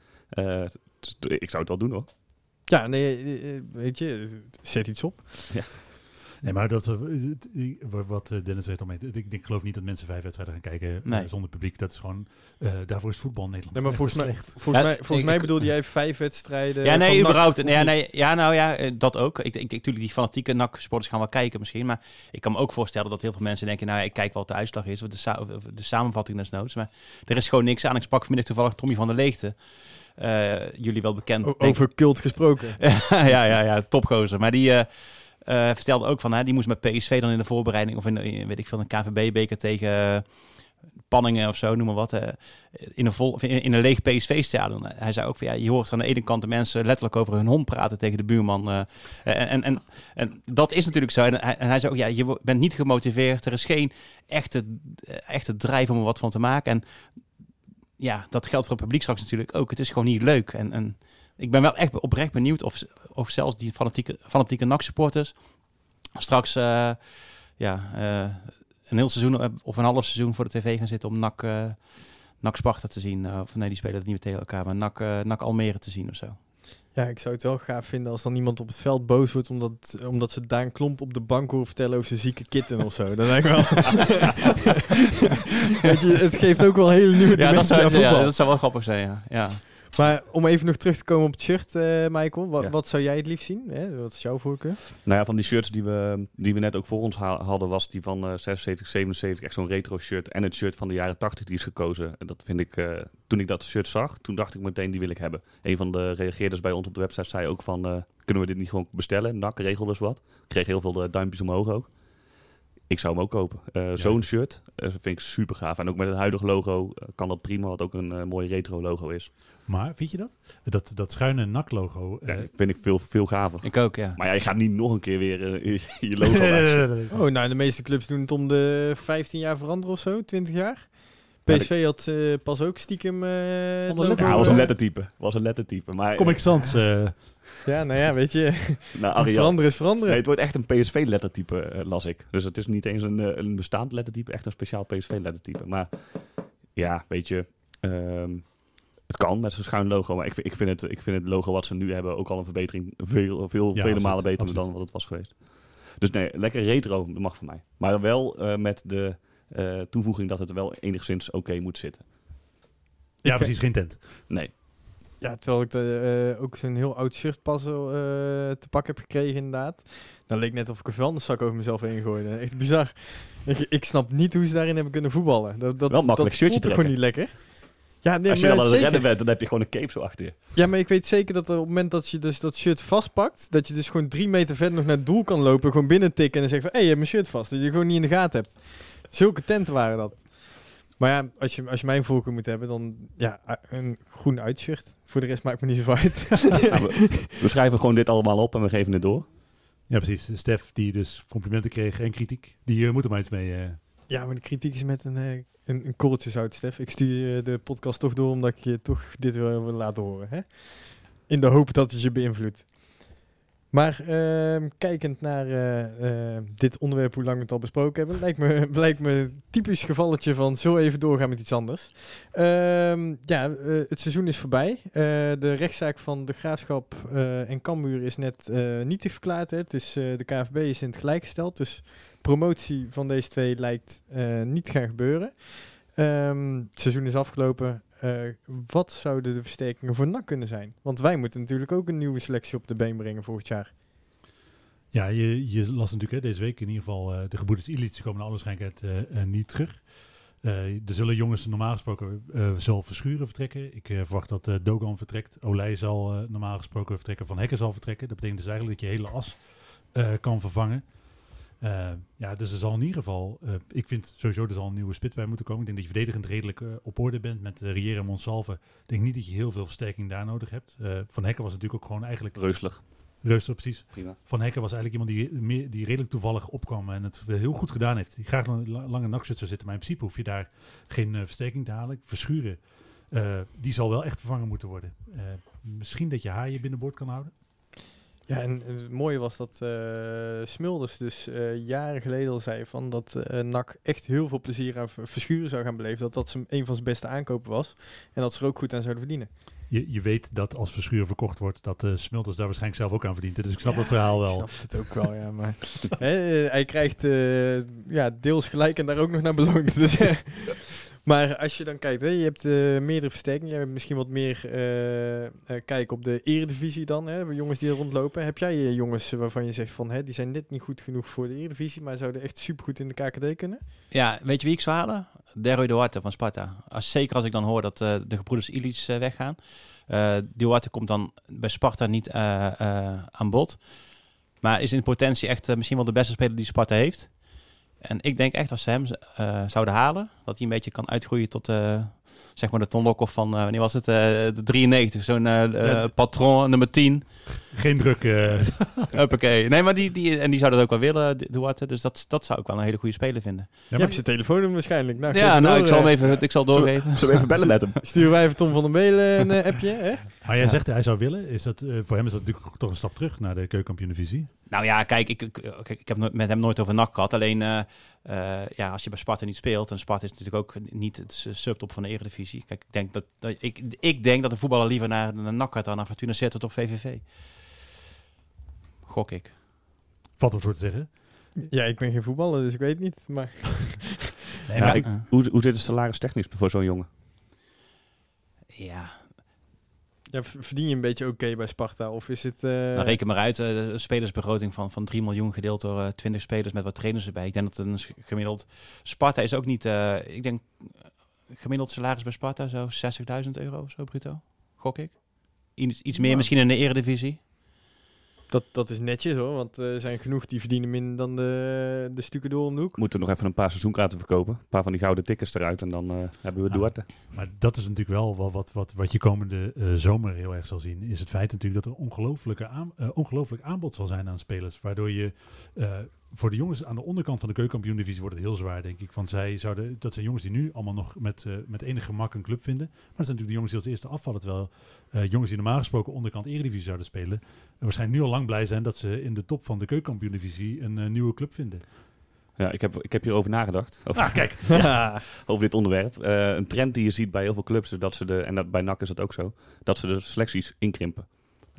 Ik zou het wel doen hoor. Ja, nee, weet je, zet iets op. Nee, maar dat, eh, wat eh, Dennis zegt al mee. Ik, ik geloof niet dat mensen vijf wedstrijden gaan kijken eh, Nee. zonder publiek. Dat is gewoon, eh, daarvoor is voetbal in Nederland Nee, maar volgens mij, volgens Ja, mij, volgens ik- mij ik- bedoelde jij vijf wedstrijden. Ja, nee, überhaupt. of Ja, nee, ja, nou ja, dat ook. Ik denk natuurlijk die fanatieke NAC-sporters gaan wel kijken misschien. Maar ik kan me ook voorstellen dat heel veel mensen denken... nou, ja, ik kijk wel wat de uitslag is, of de, sa- of de samenvatting desnoods. Maar er is gewoon niks aan. Ik sprak vanmiddag toevallig Tommy van der Leegte. Eh, jullie wel bekend. O- denk over cult gesproken. ja, ja, ja, topgozer. Maar die vertelde ook van, hè, die moest met PSV dan in de voorbereiding, of in, weet ik veel, een KVB-beker tegen eh, Panningen of zo, noem maar wat, eh, in, een vol, in, een leeg PSV-stadion. Hij zei ook van, ja, je hoort aan de ene kant de mensen letterlijk over hun hond praten tegen de buurman. eh, en, en, en, en dat is natuurlijk zo. En hij, en hij zei ook, ja, je bent niet gemotiveerd, er is geen echte, echte drijf om er wat van te maken. En ja, dat geldt voor het publiek straks natuurlijk ook. Het is gewoon niet leuk. En, en ik ben wel echt oprecht benieuwd of, of zelfs die fanatieke, fanatieke NAC-supporters straks eh, ja, eh, een heel seizoen eh, of een half seizoen voor de tv gaan zitten om NAC, eh NAC Sparta te zien. of nee, die spelen het niet meer tegen elkaar, maar NAC, NAC Almere te zien of zo. Ja, ik zou het wel gaaf vinden als dan iemand op het veld boos wordt omdat, omdat ze Daan Klomp op de bank horen vertellen over zijn zieke kitten of zo. Dat lijkt wel. Weet je, het geeft ook wel hele nieuwe Ja dat, aan zou, ja, dat zou wel grappig zijn, ja. ja. Maar om even nog terug te komen op het shirt, eh, Michael. Wat, Ja. wat zou jij het liefst zien? Hè? Wat is jouw voorkeur? Nou ja, van die shirts die we, die we net ook voor ons ha- hadden, was die van eh 76, 77. Echt zo'n retro shirt. En het shirt van de jaren 80 die is gekozen. En dat vind ik, eh, toen ik dat shirt zag, toen dacht ik meteen, die wil ik hebben. Een van de reageerders bij ons op de website zei ook van, eh, kunnen we dit niet gewoon bestellen? NAC regelde dus wat. Ik kreeg heel veel duimpjes omhoog ook. Ik zou hem ook kopen. Zo'n shirt eh, vind ik super gaaf. En ook met het huidige logo kan dat prima, wat ook een eh, mooi retro logo is. Maar, vind je dat? Dat, dat schuine NAC-logo... Ja, eh, vind ik veel, veel gaver. Ik ook, ja. Maar ja, je gaat niet nog een keer weer eh, je logo. Oh, nou, de meeste clubs doen het om de 15 jaar veranderen of zo, 20 jaar. Ja, PSV had eh, pas ook stiekem eh, Ja, was een lettertype. Was een lettertype. Maar Comic Sans. eh, Ja, nou ja, weet je, nou, veranderen is veranderen. Nee, het wordt echt een PSV-lettertype, las ik. Dus het is niet eens een, een bestaand lettertype, echt een speciaal PSV-lettertype. Maar ja, weet je, ehm, het kan met zo'n schuin logo. Maar ik, vind- ik, vind het, ik vind het logo wat ze nu hebben ook al een verbetering. Veel, veel Ja, vele malen beter absoluut. dan wat het was geweest. Dus nee, lekker retro, dat mag voor mij. Maar wel eh, met de eh, toevoeging dat het wel enigszins oké moet zitten. ja, Ik- precies. Geen tent. Nee. Ja, terwijl ik de, eh, ook zo'n heel oud shirt pas eh, te pak heb gekregen inderdaad. Dan leek net of ik een vuilniszak over mezelf heen gooide. Echt bizar. Ik, ik snap niet hoe ze daarin hebben kunnen voetballen. Dat, dat, Wel makkelijk dat shirtje voelt gewoon niet lekker. Ja, nee, Als je maar dan aan het zeker. rennen bent, dan heb je gewoon een cape zo achter je. Ja, maar ik weet zeker dat er op het moment dat je dus dat shirt vastpakt, dat je dus gewoon drie meter verder nog naar het doel kan lopen, gewoon binnen tikken en dan zeggen van, hé, je hebt mijn shirt vast. Dat je gewoon niet in de gaten hebt. Zulke tenten waren dat. Maar ja, als je, als je mijn voorkeur moet hebben, dan ja, een groen uitshirt. Voor de rest maakt me niet zo uit. Ja, we, we schrijven gewoon dit allemaal op en we geven het door. Ja, precies. Stef, die dus complimenten kreeg en kritiek. Die eh, moet er maar iets mee. eh. Ja, maar de kritiek is met een, eh, een, een korreltje zout, Stef. Ik stuur eh, de podcast toch door omdat ik je toch dit wil, laten horen. Hè? In de hoop dat het je beïnvloedt. Maar ehm, kijkend naar eh, eh, dit onderwerp, hoe lang we het al besproken hebben, lijkt me, lijkt me typisch gevalletje van zo even doorgaan met iets anders. Ehm, ja, het seizoen is voorbij. De rechtszaak van de Graafschap en Cambuur is net nietig verklaard. Hè. Het is, de KFB is in het gelijk gesteld, dus promotie van deze twee lijkt eh, niet gaan gebeuren. Ehm, het seizoen is afgelopen. Eh, wat zouden de versterkingen voor NAC kunnen zijn? Want wij moeten natuurlijk ook een nieuwe selectie op de been brengen volgend jaar. Ja, je, je las natuurlijk hè, deze week in ieder geval eh, de gebroeders Illich komen naar alle eh, niet terug. Er zullen jongens normaal gesproken zal Verschuren vertrekken. Ik verwacht dat Dogan vertrekt. Olij zal normaal gesproken vertrekken. Van Hekken zal vertrekken. Dat betekent dus eigenlijk dat je hele as kan vervangen. Eh, ja, dus er zal in ieder geval... eh, ik vind sowieso er zal een nieuwe spits bij moeten komen. Ik denk dat je verdedigend redelijk eh, op orde bent met uh, Riera en Monsalve. Ik denk niet dat je heel veel versterking daar nodig hebt. Van Hekken was natuurlijk ook gewoon eigenlijk... Reuselig. Reustig, precies. Prima. Van Hekken was eigenlijk iemand die, meer, die redelijk toevallig opkwam en het heel goed gedaan heeft. Die graag een la- lange nakshut zou zitten, maar in principe hoef je daar geen versterking te halen. Verschuren, die zal wel echt vervangen moeten worden. Misschien dat je haar je binnenboord kan houden. Ja, en het mooie was dat eh, Smulders dus eh, jaren geleden al zei van dat eh NAC echt heel veel plezier aan verschuren zou gaan beleven. Dat dat een van zijn beste aankopen was. En dat ze er ook goed aan zouden verdienen. Je, je weet dat als Verschuren verkocht wordt, dat uh, Smulders daar waarschijnlijk zelf ook aan verdient. Dus ik snap Ja, het verhaal Ik wel. snap het ook wel, ja. Maar hè, hij krijgt ja, deels gelijk en daar ook nog naar beloond. Dus, maar als je dan kijkt, hè, je hebt eh, meerdere versterkingen. Je hebt misschien wat meer eh eh, kijk op de eredivisie dan. Hè, jongens die er rondlopen. Heb jij jongens waarvan je zegt van, hè, die zijn net niet goed genoeg voor de eredivisie, maar zouden echt supergoed in de KKD kunnen? Ja, weet je wie ik zou halen? Deroy Duarte van Sparta. Als, zeker als ik dan hoor dat de gebroeders Illich weggaan. Duarte komt dan bij Sparta niet aan bod. Maar is in potentie echt misschien wel de beste speler die Sparta heeft. En ik denk echt als ze hem eh, zouden halen, dat hij een beetje kan uitgroeien tot eh, zeg maar de Ton Lokhoff van, eh, wanneer was het, eh, de 93. Zo'n Ja, patron nummer 10. Geen druk. eh, Huppakee. Nee, maar die, die, en die zou dat ook wel willen, Duarte. Dus dat, dat zou ik wel een hele goede speler vinden. ja, Je maar- hebt zijn telefoonnummer waarschijnlijk. Nou, Ja, nou, ik zal hem even, ik zal doorgeven. Zullen we even bellen met hem? Sturen wij even Tom van der Melen een appje, hè? maar jij zegt hij zou willen. Is dat, voor hem is dat natuurlijk toch een stap terug naar de keukenkampioen-divisie. Nou ja, kijk, ik, ik, heb met hem nooit over NAC gehad. Alleen, eh, eh, ja, als je bij Sparta niet speelt... en Sparta is natuurlijk ook niet het subtop van de eredivisie. Kijk, ik denk dat, dat, ik, ik denk dat een voetballer liever naar, naar NAC gaat... dan naar Fortuna Sittard of VVV. Gok ik. Valt er voor te zeggen. Ja, ik ben geen voetballer, dus ik weet niet. Maar Nee, Ja, maar ik- Hoe, hoe zit het salaris technisch voor zo'n jongen? Ja, ja, verdien je een beetje oké bij Sparta? Of is het... eh, nou, reken maar uit. eh, de spelersbegroting van, van 3 miljoen gedeeld door eh 20 spelers met wat trainers erbij. Ik denk dat een gemiddeld... Sparta is ook niet... ik denk gemiddeld salaris bij Sparta zo 60.000 euro, zo bruto. Gok ik. Iets, iets meer Nou. misschien in de eredivisie. Dat, dat is netjes hoor, want eh, er zijn genoeg die verdienen minder dan de, de stukken door om de hoek. Moeten we nog even een paar seizoenkaarten verkopen. Een paar van die gouden tickets eruit en dan eh, hebben we Nou, Duarte. Maar dat is natuurlijk wel wat, wat, wat, wat je komende eh, zomer heel erg zal zien. Is het feit natuurlijk dat er ongelooflijke aan, eh, ongelooflijk aanbod zal zijn aan spelers. Waardoor je eh, voor de jongens aan de onderkant van de keukenkampioen-divisie wordt het heel zwaar, denk ik. Want zij zouden, dat zijn jongens die nu allemaal nog met, eh, met enig gemak een club vinden. Maar dat zijn natuurlijk de jongens die als eerste afvallen. Terwijl eh, jongens die normaal gesproken onderkant eredivisie zouden spelen. eh, waarschijnlijk nu al lang blij zijn dat ze in de top van de keukenkampioen-divisie een nieuwe club vinden. Ja, ik heb, ik heb hierover nagedacht. Over, Ah, kijk. over dit onderwerp. Een trend die je ziet bij heel veel clubs is dat ze de, en dat, bij NAC is dat ook zo, dat ze de selecties inkrimpen.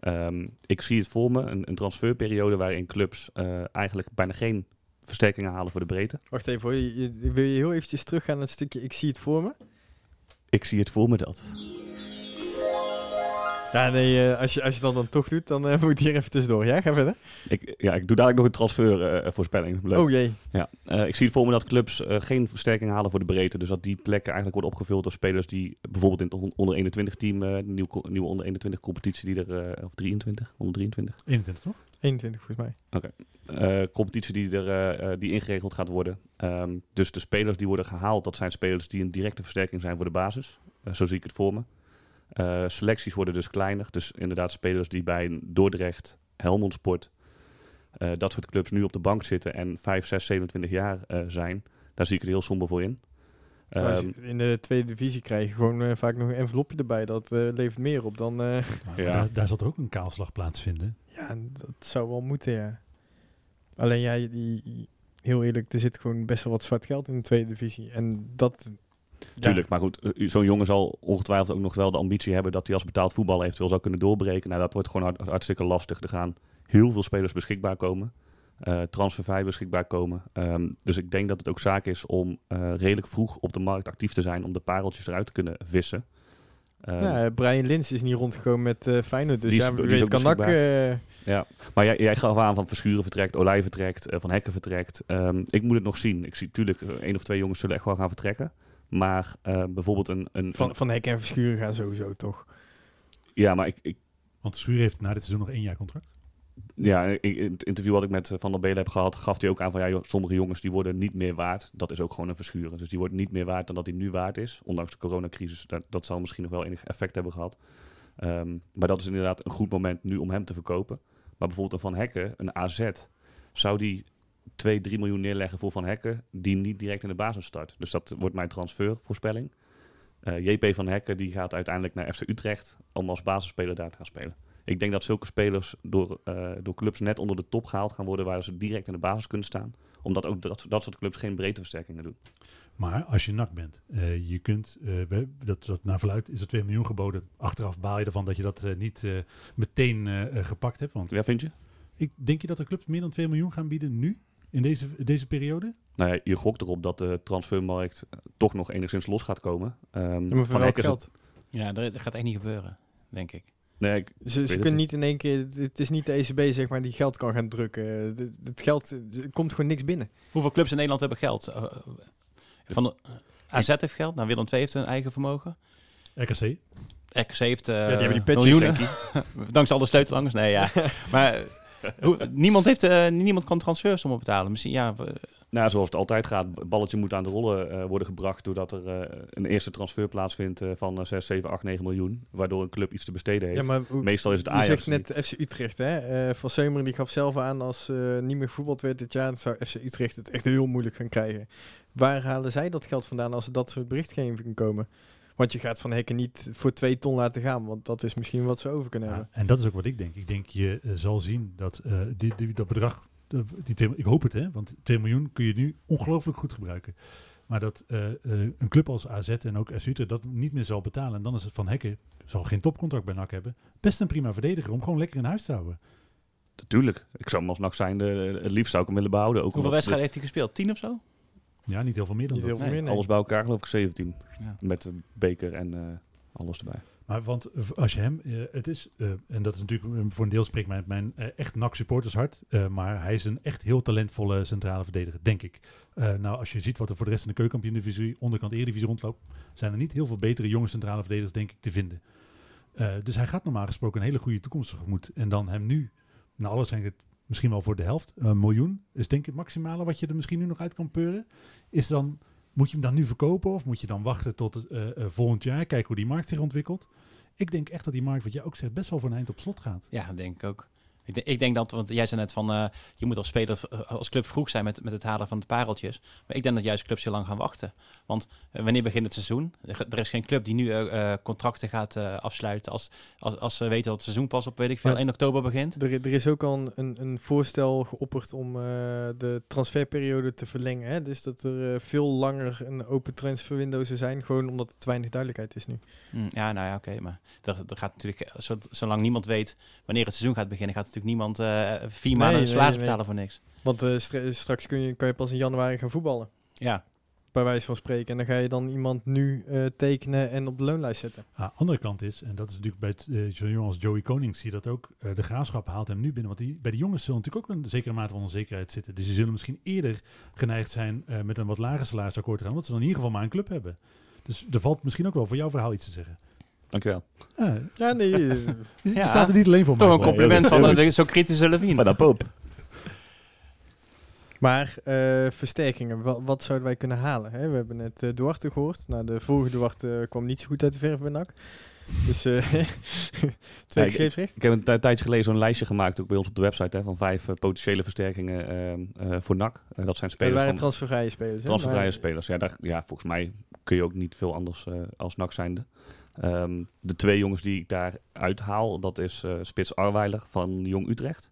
Ehm, ik zie het voor me, een, een transferperiode waarin clubs eh, eigenlijk bijna geen versterkingen halen voor de breedte. Wacht even hoor, je, je- wil je heel eventjes teruggaan naar het stukje ik zie het voor me? Ik zie het voor me dat. Ja, nee, eh, als, je, als je dat dan toch doet, dan eh, moet ik hier even tussendoor. Ja, ga verder. Ik, ja, ik doe dadelijk nog een transfervoorspelling. Leuk. Oh jee. Ja, eh, ik zie het voor me dat clubs eh, geen versterking halen voor de breedte. Dus dat die plekken eigenlijk worden opgevuld door spelers die bijvoorbeeld in het on- onder 21 team, eh, de nieuwe, nieuwe onder 21 competitie die er, eh, of 23, onder 23, 21 toch? 21 volgens mij. eh, competitie die er die ingeregeld gaat worden. Ehm, dus de spelers die worden gehaald, dat zijn spelers die een directe versterking zijn voor de basis. Zo zie ik het voor me. Eh, selecties worden dus kleiner. Dus inderdaad spelers die bij een Dordrecht, Helmond Sport, eh, dat soort clubs nu op de bank zitten en 5, 6, 27 jaar eh, zijn. Daar zie ik het heel somber voor in. Ehm, in de tweede divisie krijg je gewoon vaak nog een envelopje erbij. Dat eh, levert meer op dan... Ja. daar, daar zal er ook een kaalslag plaatsvinden. ja, dat zou wel moeten, ja. Alleen ja, die, heel eerlijk, er zit gewoon best wel wat zwart geld in de tweede divisie. En dat... Tuurlijk, maar goed, eh, zo'n jongen zal ongetwijfeld ook nog wel de ambitie hebben dat hij als betaald voetballer eventueel zou kunnen doorbreken. Nou, dat wordt gewoon hart- hartstikke lastig. Er gaan heel veel spelers beschikbaar komen. eh transfervrij beschikbaar komen. Ehm, dus ik denk dat het ook zaak is om eh, redelijk vroeg op de markt actief te zijn om de pareltjes eruit te kunnen vissen. Ehm, ja, eh, Brian Lins is niet rondgekomen met eh Feyenoord. Dus Die ja, is weet ook kan eh, Ja, maar jij, jij gaf aan van Verschuren vertrekt, Olij vertrekt, Van Hekken vertrekt. Ehm, ik moet het nog zien. Ik zie natuurlijk één of twee jongens zullen echt wel gaan vertrekken. Maar eh, bijvoorbeeld een... een, van, van Hek en Verschuren gaan sowieso toch. ja, maar ik, ik, Want Schuur heeft na dit seizoen nog één jaar contract. Ja, ik- in het interview wat ik met eh, Van der Belen heb gehad, gaf hij ook aan van ja, joh, sommige jongens die worden niet meer waard. Dat is ook gewoon een verschuren. Dus die wordt niet meer waard dan dat hij nu waard is. Ondanks de coronacrisis, dat, dat zal misschien nog wel enig effect hebben gehad. Ehm, maar dat is inderdaad een goed moment nu om hem te verkopen. Maar bijvoorbeeld een Van Hekken, een AZ, zou die 2, 3 miljoen neerleggen voor Van Hekken, die niet direct in de basis start. Dus dat wordt mijn transfervoorspelling. Eh JP Van Hekken die gaat uiteindelijk naar FC Utrecht om als basisspeler daar te gaan spelen. Ik denk dat zulke spelers door, eh, door clubs net onder de top gehaald gaan worden, waar ze direct in de basis kunnen staan. Omdat ook dat, dat soort clubs geen breedteversterkingen doen. Maar als je nak bent, eh, je kunt, dat, dat naar verluid is er 2 miljoen geboden. Achteraf baal je ervan dat je dat niet meteen gepakt hebt. Want Ja, vind je? ik, denk je dat de clubs meer dan 2 miljoen gaan bieden nu? In deze, deze periode? Nou ja, je gokt erop dat de transfermarkt eh, toch nog enigszins los gaat komen. Ehm, Ja, maar Van welk het- geld? Ja, dat, dat gaat echt niet gebeuren, denk ik. Nee, ik, Ze, ze het kunnen niet. in één keer... Het, is niet de ECB zeg maar die geld kan gaan drukken. Het, het geld... Er komt gewoon niks binnen. Hoeveel clubs in Nederland hebben geld? Eh, eh, van de, AZ heeft geld, nou Willem II heeft een eigen vermogen. RKC? RKC heeft eh die hebben die miljoenen. Dankzij alle sleutelangers. Nee, ja. maar niemand, heeft, eh, niemand kan transfersommen betalen. Misschien, ja, eh, Nou, zoals het altijd gaat, het balletje moet aan de rollen eh, worden gebracht doordat er eh, een eerste transfer plaatsvindt eh, van eh, 6, 7, 8, 9 miljoen, waardoor een club iets te besteden heeft. Ja, maar hoe- Meestal is het je Ajax. zegt net FC Utrecht, hè? Eh, van Seumeren die gaf zelf aan als eh niet meer gevoetbald werd dit jaar, dan zou FC Utrecht het echt heel moeilijk gaan krijgen. Waar halen zij dat geld vandaan als er dat soort berichtgeving komen? Want je gaat Van Hekken niet voor twee ton laten gaan, want dat is misschien wat ze over kunnen Ja, hebben. en dat is ook wat ik denk. Ik denk je eh, zal zien dat eh, die, die, dat bedrag, de- die twee, ik hoop het hè, want 2 miljoen kun je nu ongelooflijk goed gebruiken. Maar dat eh, eh, een club als AZ en ook Utrecht dat niet meer zal betalen. En dan is het Van Hekken, zal geen topcontract bij NAC hebben. Best een prima verdediger om gewoon lekker in huis te houden. Natuurlijk. Ik zou hem als NAC zijn, het liefst zou ik hem willen behouden. Ook Hoeveel wedstrijden heeft hij gespeeld? Tien of zo? Ja, niet heel veel meer dan Niet dat. heel veel Nee, meer, nee. alles bij elkaar geloof ik 17. Ja. Met de beker en eh, alles erbij. Maar want als je hem, eh, het is, eh, en dat is natuurlijk voor een deel spreekt mijn, mijn echt NAC supportershart, eh, maar hij is een echt heel talentvolle centrale verdediger, denk ik. Eh, nou, als je ziet wat er voor de rest in de keukenkampioen-divisie, onderkant Eredivisie rondloopt, zijn er niet heel veel betere jonge centrale verdedigers, denk ik, te vinden. Eh, dus hij gaat normaal gesproken een hele goede toekomst tegemoet. En dan hem nu, nou alles zijn het misschien wel voor de helft, een miljoen, is denk ik het maximale wat je er misschien nu nog uit kan peuren. Is dan, moet je hem dan nu verkopen of moet je dan wachten tot eh, volgend jaar, kijken hoe die markt zich ontwikkelt? Ik denk echt dat die markt, wat jij ook zegt, best wel voor een eind op slot gaat. Ja, denk ik ook. Ik, ik denk dat, want jij zei net van, eh, je moet als speler, als club vroeg zijn met, met het halen van de pareltjes. Maar ik denk dat juist clubs heel lang gaan wachten. Want eh, wanneer begint het seizoen? Er, is geen club die nu eh, eh, contracten gaat afsluiten als, als, als ze weten dat het seizoen pas op, weet ik veel, Ja. 1 oktober begint. Er, er is ook al een- een, voorstel geopperd om de transferperiode te verlengen. Hè? Dus dat er veel langer een open transferwindow zou zijn, gewoon omdat er te weinig duidelijkheid is nu. Hm, ja, nou ja, oké. maar er, er gaat natuurlijk, zo, zolang niemand weet wanneer het seizoen gaat beginnen, gaat natuurlijk niemand vier maanden Nee, een salaris nee, nee. betalen voor niks. Want stra- straks kun je, kan je pas in januari gaan voetballen, Ja, bij wijze van spreken. En dan ga je dan iemand nu eh, tekenen en op de loonlijst zetten. Ah, andere kant is, en dat is natuurlijk bij het, eh, zo'n jongen als Joey Konings, zie je dat ook, eh, de graafschap haalt hem nu binnen. Want die, bij de jongens zullen natuurlijk ook een zekere mate van onzekerheid zitten. Dus die zullen misschien eerder geneigd zijn eh, met een wat lager salarisakkoord te gaan, omdat ze dan in ieder geval maar een club hebben. Dus er valt misschien ook wel voor jouw verhaal iets te zeggen. Dankjewel. Ah, Ja, nee. je Ja. staat er niet alleen voor. toch een compliment van de zo kritische Levine. Maar dat poop. Maar eh, versterkingen, wa- wat zouden wij kunnen halen? Hè? We hebben net eh, Duarte gehoord. Nou, de vorige Duarte kwam niet zo goed uit de verf bij NAC. Dus eh twee scheepsrecht. Ik heb een tij- tijdje geleden zo'n lijstje gemaakt, ook bij ons op de website, hè, van vijf eh, potentiële versterkingen ehm, eh, voor NAC. Eh, dat zijn Dat spelers waren van transfervrije spelers. transfervrije Maar- spelers. Ja, daar, ja, volgens mij kun je ook niet veel anders eh, als NAC zijnde. Ehm, de twee jongens die ik daar uithaal, dat is eh, Spits Arweiler van Jong Utrecht.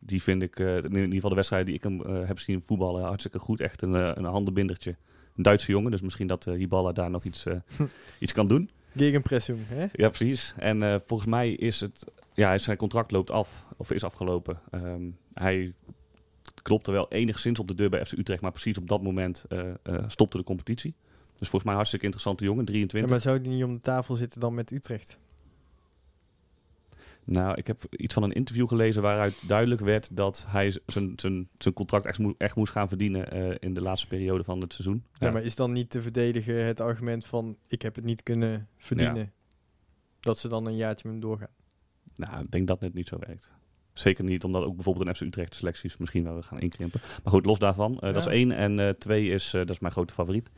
Die vind ik, eh, in ieder geval de wedstrijden die ik hem eh, heb zien voetballen, hartstikke goed. Echt een, eh, een handenbindertje. Een Duitse jongen, dus misschien dat Hiballa daar nog iets, iets kan doen. Gegenpressing, hè? Ja, precies. En volgens mij is het... Ja, zijn contract loopt af, of is afgelopen. Ehm, hij klopte wel enigszins op de deur bij FC Utrecht, maar precies op dat moment stopte de competitie. Dus volgens mij een hartstikke interessante jongen, Ja, 23. maar zou die niet om de tafel zitten dan met Utrecht? Nou, ik heb iets van een interview gelezen waaruit duidelijk werd dat hij zijn- zijn zijn contract echt, moe- echt moest gaan verdienen eh, in de laatste periode van het seizoen. Ja. maar is dan niet te verdedigen het argument van ik heb het niet kunnen verdienen? Dat ze dan een jaartje met hem doorgaan. Nou, ik denk dat het niet zo werkt. Zeker niet, omdat ook bijvoorbeeld een FC Utrecht selecties misschien wel gaan inkrimpen. Maar goed, los daarvan. eh, Dat is één. En eh, twee is, dat is mijn grote favoriet,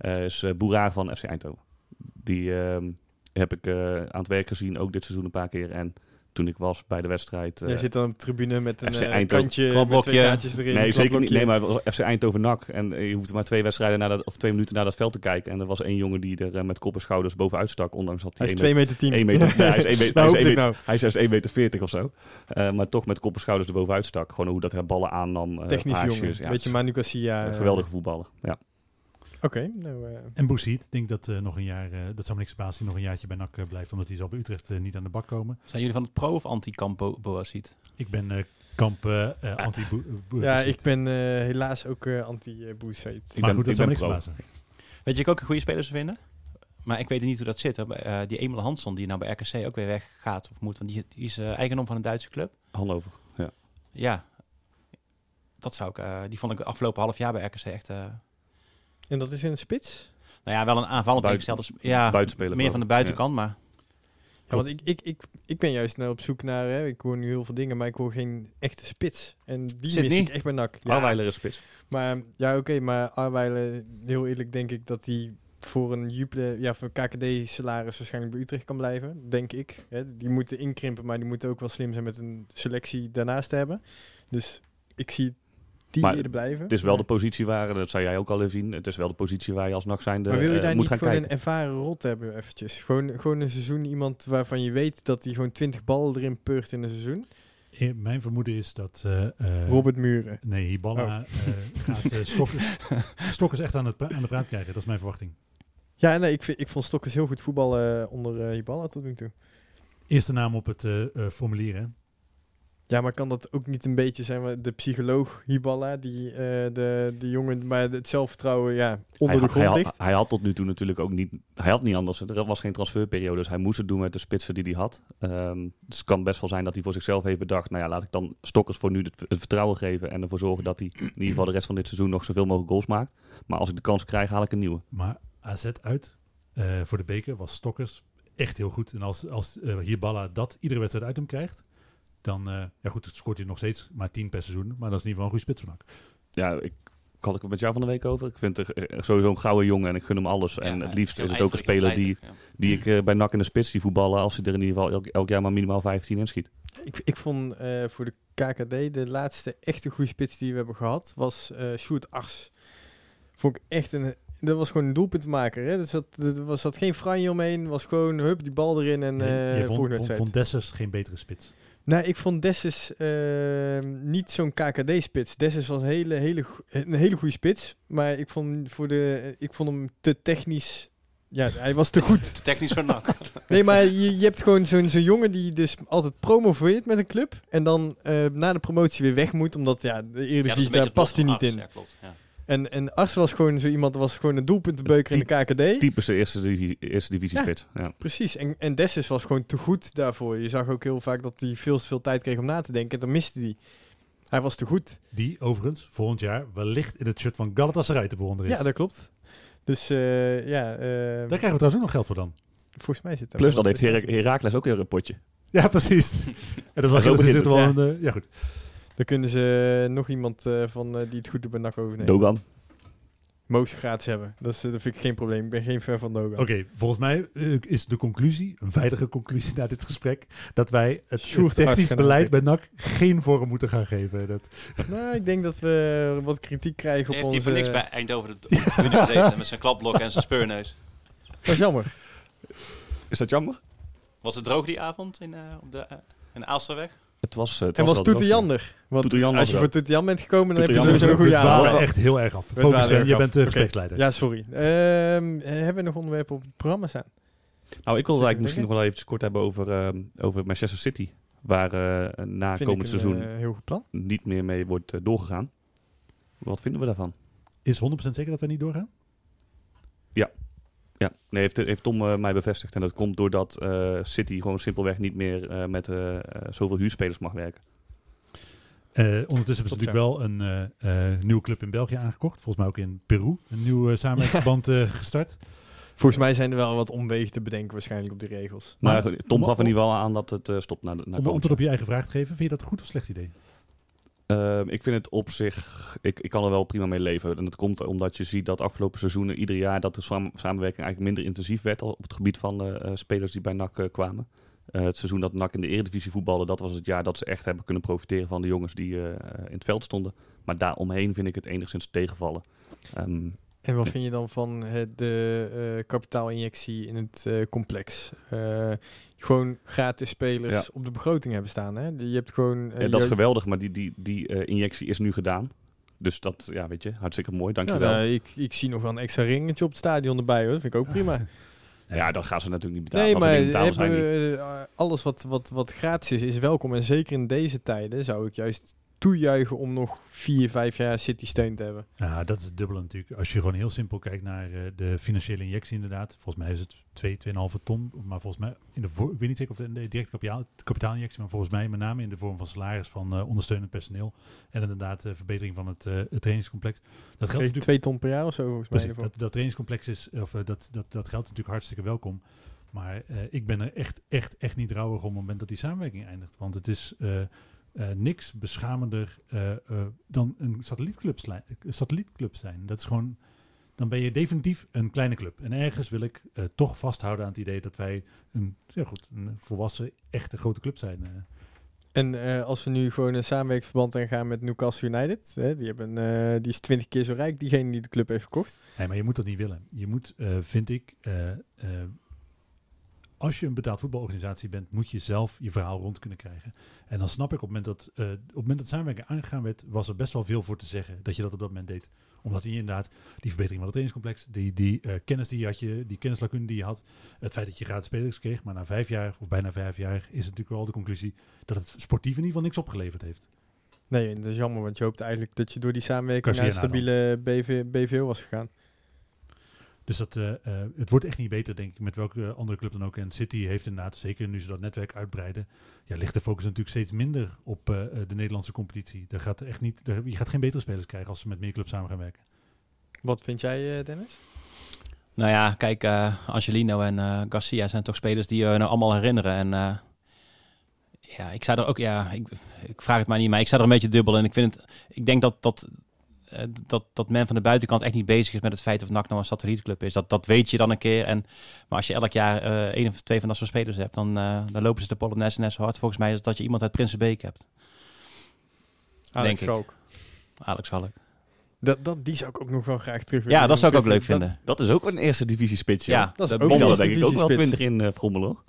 is Boeraar van FC Eindhoven. Die ehm, heb ik aan het werk gezien, ook dit seizoen een paar keer. En toen ik was bij de wedstrijd... eh, Jij zit dan op de tribune met een FC eh, Eindhoven. kantje met Klapblokje. erin. Nee, een zeker niet. Nee, maar het was FC Eindhoven NAC. En eh, je hoefde maar twee wedstrijden na dat, of twee minuten naar dat veld te kijken. En er was één jongen die er eh, met kop en schouders bovenuit stak. Ondanks dat Hij hij is één 2 meter 10. één meter- nee, hij is één meter- Nou, hij is ik nou. Hij is zelfs 1,40 meter of zo. Eh, maar toch met kop en schouders erbovenuit stak. Gewoon hoe dat hij ballen aannam. eh, Technisch jongen. Ja, Beetje Manu Garcia. een eh, geweldige voetballer. Ja. Oké, nou... eh, En Boesiet, ik denk dat eh, nog een jaar, eh, dat zou me niks verbazen, die nog een jaartje bij NAC blijft, omdat hij zal bij Utrecht niet aan de bak komen. Zijn jullie van het pro- of anti-kamp Bo- Boaziet? Ik ben eh, kamp eh, eh, anti ja, ik ben eh, helaas ook eh anti-Boezeit. Ik Maar ben- goed, dat zou me niks verbazen. Weet je, ik ook een goede speler zou vinden? Maar ik weet niet hoe dat zit. Die Emil Hansson, die nou bij RKC ook weer weggaat of moet. Want die, die is eigendom van een Duitse club. Handover. Ja. Ja, dat zou ik... eh, die vond ik afgelopen half jaar bij RKC echt... En dat is in een spits? nou ja, wel een aanvallend Buiten- tegenstel. Dus, ja, buitenspeler, meer van de buitenkant, maar... Ja, want ik, ik, ik, ik ben juist nou op zoek naar, hè, ik hoor nu heel veel dingen, maar ik hoor geen echte spits. En die Zit mis niet. ik echt bij NAC. Ja, Arweiler is spits. maar ja, oké, maar Arweiler, heel eerlijk denk ik dat hij voor een Jupiler, ja, voor KKD-salaris waarschijnlijk bij Utrecht kan blijven, denk ik. Hè. Die moeten inkrimpen, maar die moeten ook wel slim zijn met een selectie daarnaast te hebben. Dus ik zie die Maar eerder blijven. Het is wel de positie waar, dat zei jij ook al even zien, het is wel de positie waar je als NAC zijnde Maar wil je eh, daar niet gewoon kijken. een ervaren rot hebben, eventjes? Gewoon, gewoon een seizoen iemand waarvan je weet dat hij gewoon 20 ballen erin peurt in een seizoen? Mijn vermoeden is dat... eh, eh, Robert Muren. Nee, Hiballa eh, gaat eh, Stokkers, Stokkers echt aan, het aan de praat krijgen. Dat is mijn verwachting. Ja, nee, ik, vind, ik vond Stokkers heel goed voetballen onder uh, Hiballa tot nu toe. Eerste naam op het eh, eh, formulier, hè? Ja, maar kan dat ook niet een beetje zijn, de psycholoog Hiballa, die eh, de, de jongen, maar het zelfvertrouwen, ja, onder hij, de hij, grond had, ligt? hij had tot nu toe natuurlijk ook niet... Hij had niet anders. Er was geen transferperiode, dus hij moest het doen met de spitsen die hij had. Ehm, dus het kan best wel zijn dat hij voor zichzelf heeft bedacht... nou ja, laat ik dan Stokkers voor nu het, het vertrouwen geven... en ervoor zorgen dat hij in ieder geval de rest van dit seizoen... nog zoveel mogelijk goals maakt. Maar als ik de kans krijg, haal ik een nieuwe. Maar AZ uit eh, voor de beker was Stokkers echt heel goed. En als, als eh, Hiballa dat iedere wedstrijd uit hem krijgt... dan eh, ja goed, scoort hij nog steeds maar 10 per seizoen. Maar dat is in ieder geval een goede spits van. Ja, ik, ik had ik het met jou van de week over. Ik vind het eh, sowieso een gouden jongen en ik gun hem alles. en het liefst is het ook een speler die, die ik eh, bij NAC in de spits die voetballen... als hij er in ieder geval elk, elk jaar maar minimaal 15 in schiet. Ik, ik vond eh, voor de KKD de laatste echte goede spits die we hebben gehad, was eh Sjoerd Ars. Vond ik echt een... Dat was gewoon een doelpuntmaker. Hè? Er, zat, er was, zat geen franje omheen. was gewoon, hup, die bal erin en Nee, eh je volgende vond, vond, vond Dessers geen betere spits. Nou, ik vond Dessus eh, niet zo'n KKD-spits. Dessus was een hele, hele, een hele goede spits. Maar ik vond, voor de, ik vond hem te technisch... Ja, hij was te goed. Technisch van nak. Nee, maar je, je hebt gewoon zo'n zo'n jongen die dus altijd promoveert met een club. En dan eh, na de promotie weer weg moet. Omdat ja, de Eredivisie, daar past hij niet in. Ja, klopt. Ja. En, en Ars was gewoon zo iemand, was gewoon een doelpuntenbeuker in de KKD. Typische eerste, divi- eerste divisie Ja. spits. Ja. Precies. En, en Dessus was gewoon te goed daarvoor. Je zag ook heel vaak dat hij veel te veel tijd kreeg om na te denken. En dan miste hij. Hij was te goed. Die overigens volgend jaar wellicht in het shirt van Galatasaray te bewonderen is. Ja, dat klopt. Dus eh, ja, eh, Daar krijgen we trouwens ook nog geld voor dan. volgens mij zit daar Plus dan heeft Herakles ook weer een potje. Ja, precies. en dat zo ook wel een, eh, ja, goed. Dan kunnen ze nog iemand eh, van, eh, die het goed doet bij NAC overnemen. Dogan. Mogen ze gratis hebben. Dat, is, eh, dat vind ik geen probleem. Ik ben geen fan van Dogan. Oké, volgens mij is de conclusie, een veilige conclusie na dit gesprek, dat wij het, Sjoerd het technisch beleid bij NAC geen vorm moeten gaan geven. Dat, Nou, ik denk dat we wat kritiek krijgen op Heeft onze... hij voor niks bij Eindhoven de gezeten met zijn klapblok en zijn speurneus. Dat is jammer. Is dat jammer? Was het droog die avond in, eh, op de, eh, in de Aalsterweg? Het was, eh, het En was wel Toete droog, ja. Jander. Want Toete Jan als was je voor Toete Jan bent gekomen, dan heb je sowieso een was goede we avond. dwalen echt heel erg af. We Focus, erg je af. bent de Oké. gespreksleider. Ja, sorry. Ehm, hebben we nog onderwerpen op het programma staan? Nou, ik wilde eigenlijk misschien nog wel eventjes kort hebben over, ehm, over Manchester City. Waar eh, na Vind komend ik een seizoen eh, heel goed plan. niet meer mee wordt eh, doorgegaan. Wat vinden we daarvan? Is 100% zeker dat wij niet doorgaan? Ja, nee, heeft, heeft Tom eh, mij bevestigd. En dat komt doordat eh, City gewoon simpelweg niet meer eh, met zoveel huurspelers mag werken. Eh, ondertussen hebben ze natuurlijk wel een eh, eh, nieuwe club in België aangekocht. Volgens mij ook in Peru. Een nieuw uh, samenwerkingsverband eh, gestart. Volgens mij zijn er wel wat omwegen te bedenken waarschijnlijk op die regels. Maar Maar- goed, Tom om- gaf in ieder geval aan dat het eh, stopt na, na Om antwoord op je eigen vraag te geven, vind je dat een goed of slecht idee? Ehm, ik vind het op zich, ik, ik kan er wel prima mee leven. En dat komt omdat je ziet dat afgelopen seizoenen ieder jaar dat de sam- samenwerking eigenlijk minder intensief werd op het gebied van eh, spelers die bij NAC eh, kwamen. Het seizoen dat NAC in de Eredivisie voetbalde, dat was het jaar dat ze echt hebben kunnen profiteren van de jongens die in het veld stonden. Maar daaromheen vind ik het enigszins tegenvallen. Ehm, En wat vind je dan van het, de eh, kapitaalinjectie in het eh, complex? Eh, gewoon gratis spelers Ja. op de begroting hebben staan. Hè? Je hebt gewoon... ja, dat is geweldig, maar die, die, die injectie is nu gedaan. Dus dat, ja, weet je, hartstikke mooi, Ja, dankjewel. nou, ik, ik zie nog wel een extra ringetje op het stadion erbij hoor. Dat vind ik ook prima. ja, dat gaan ze natuurlijk niet betalen. Nee, maar betalen, niet. alles wat, wat, wat gratis is, is welkom. En zeker in deze tijden zou ik juist toejuichen om nog vier, vijf jaar City steun te hebben. Ja, dat is het dubbele natuurlijk. Als je gewoon heel simpel kijkt naar eh, de financiële injectie inderdaad. Volgens mij is het 2, 2,5 ton. Maar volgens mij, in de ik weet niet zeker of de, de directe kapitaal, kapitaalinjectie, maar volgens mij met name in de vorm van salaris van eh, ondersteunend personeel. En inderdaad eh, verbetering van het, het trainingscomplex. Dat geldt natuurlijk Twee ton per jaar of zo volgens. Precies, dat, dat trainingscomplex is, of dat, dat, dat geldt natuurlijk hartstikke welkom. Maar ik ben er echt, echt, echt niet rouwig om op het moment dat die samenwerking eindigt. Want het is eh, niks beschamender eh, eh, dan een satellietclub, satellietclub zijn. Dat is gewoon, dan ben je definitief een kleine club. En ergens wil ik toch vasthouden aan het idee dat wij een, ja goed, een volwassen, echte grote club zijn. En als we nu gewoon een samenwerkingsverband aangaan met Newcastle United, hè, die, hebben, die is twintig keer zo rijk, diegene die de club heeft gekocht. Nee, maar je moet dat niet willen. Je moet, vind ik, als je een betaald voetbalorganisatie bent, moet je zelf je verhaal rond kunnen krijgen. En dan snap ik op het moment dat, eh, op het moment dat samenwerking aangegaan werd, was er best wel veel voor te zeggen dat je dat op dat moment deed. Omdat je inderdaad die verbetering van het trainingscomplex, die, die eh, kennis die je had, je, die kennislacune die je had, het feit dat je gratis spelers kreeg, maar na vijf jaar of bijna vijf jaar is het natuurlijk wel de conclusie dat het sportief in ieder geval niks opgeleverd heeft. Nee, dat is jammer, want je hoopt eigenlijk dat je door die samenwerking naar een stabiele BV, BVO was gegaan. Dus dat, eh, eh, het wordt echt niet beter, denk ik, met welke andere club dan ook. En City heeft inderdaad, zeker nu ze dat netwerk uitbreiden, ja, ligt de focus natuurlijk steeds minder op eh, de Nederlandse competitie. Daar gaat echt niet, daar- je gaat geen betere spelers krijgen als ze met meer clubs samen gaan werken. Wat vind jij, eh, Dennis? Nou ja, kijk, eh, Angelino en eh, Garcia zijn toch spelers die je nou allemaal herinneren. En eh, ja, ik zou er ook, ja, ik, ik vraag het maar niet, maar ik sta er een beetje dubbel. En ik vind het, ik denk dat, dat, dat, dat men van de buitenkant echt niet bezig is met het feit of NAC nou een satellietclub is. Dat, dat weet je dan een keer. En, maar als je elk jaar eh één of twee van dat soort spelers hebt, dan, eh, dan lopen ze de Polonaise net zo hard volgens mij als dat je iemand uit Prinsenbeek hebt. Alex ik. Schalk. Alex Halk. Dat, dat, die zou ik ook nog wel graag terug willen Ja, dat zou ik ook leuk vinden. Dat is ook een eerste divisie spits. Ja, Ja, dat is dat ook denk ik ook wel. 20 in eh frommelen. hoor.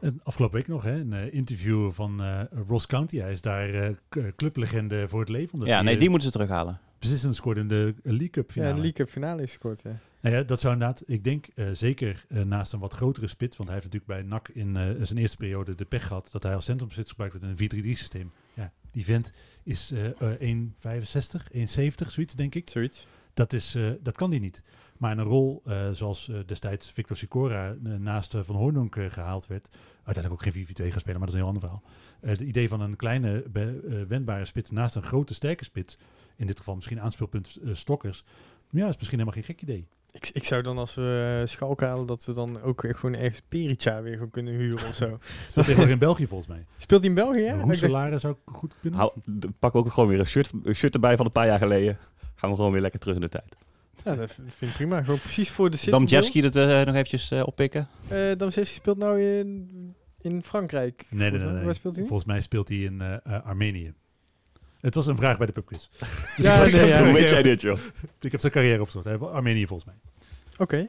En afgelopen week nog, hè, een eh, interview van eh, Ross County. Hij is daar eh, k- clublegende voor het leven. Omdat Ja, nee, eh, die moeten ze terughalen. Beslissend scoorde in de League Cup Ja, finale. de League Cup finale is gescoord, ja. Nou ja, dat zou inderdaad, ik denk eh, zeker eh, naast een wat grotere spits, want hij heeft natuurlijk bij NAC in eh, zijn eerste periode de pech gehad dat hij als centrumspits gebruikt werd in een 4-3-3 systeem. Ja, die vent is eh, eh, 1,65, 1,70, zoiets denk ik. Zoiets. Dat, is, dat kan die niet. Maar in een rol zoals destijds Victor Sicora naast Van Hoornonk eh, gehaald werd, uiteindelijk ook geen 4-4-2 gaan spelen, maar dat is een heel ander verhaal. Het idee van een kleine, wendbare spits naast een grote, sterke spits, in dit geval misschien aanspeelpunt eh, Stokkers, ja, is misschien helemaal geen gek idee. Ik, ik zou dan als we uh, Schalk halen, dat we dan ook weer gewoon ergens Perica weer gewoon kunnen huren of zo. Speelt tegenwoordig in België volgens mij. Speelt hij in België, ja? Roeselare zou ik goed kunnen. Hou, pak ook gewoon weer een shirt, een shirt erbij van een paar jaar geleden. Gaan we gewoon weer lekker terug in de tijd. Ja, dat vind ik prima. Gewoon precies voor de City. Damjevski dat eh, nog eventjes eh, oppikken. Uh, Damjevski speelt nou in, in Frankrijk. Nee, nee, nee. nee. Waar speelt hij? Volgens mij speelt hij in uh, uh, Armenië. Het was een vraag bij de pubquiz. Dus ja, nee, ja, hoe weet jij dit, joh? Ik heb zijn carrière opgezocht. Armenië volgens mij. Oké, okay.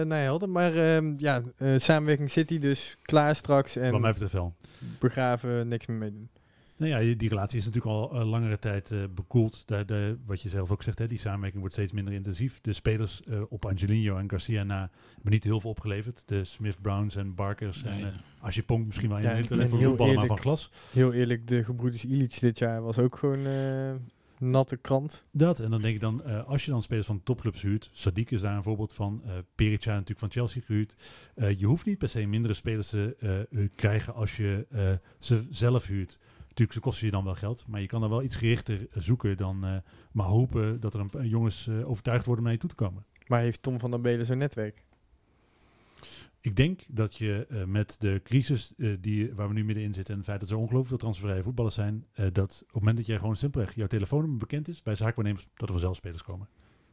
uh, nou ja, helder. Maar uh, ja, uh, samenwerking City dus klaar straks. En Wat mij betreft wel. Begraven, niks meer meedoen. Nou ja, die relatie is natuurlijk al uh, langere tijd uh, bekoeld. De, de, wat je zelf ook zegt, hè, die samenwerking wordt steeds minder intensief. De spelers uh, op Angelino en Garcia na hebben niet heel veel opgeleverd. De Smith Browns en Barkers Nee, en nee. als je Pong misschien wel een Ja, heel talent en voor heel voetballen, maar van glas. Heel eerlijk, de gebroeders Illich dit jaar was ook gewoon natte krant. Dat, en dan denk ik dan, uh, als je dan spelers van topclubs huurt, Sadiq is daar een voorbeeld van, uh, Perica natuurlijk van Chelsea gehuurd. Uh, je hoeft niet per se mindere spelers te krijgen als je ze zelf huurt. Natuurlijk, ze kosten je dan wel geld, maar je kan er wel iets gerichter zoeken dan uh, maar hopen dat er een, een jongens uh, overtuigd worden om naar je toe te komen. Maar heeft Tom van der Belen zo'n netwerk? Ik denk dat je uh, met de crisis die, waar we nu middenin zitten en het feit dat er ongelooflijk veel transfervrije voetballers zijn, dat op het moment dat jij gewoon simpelweg jouw telefoonnummer bekend is bij zaakwaarnemers, dat er vanzelf spelers komen.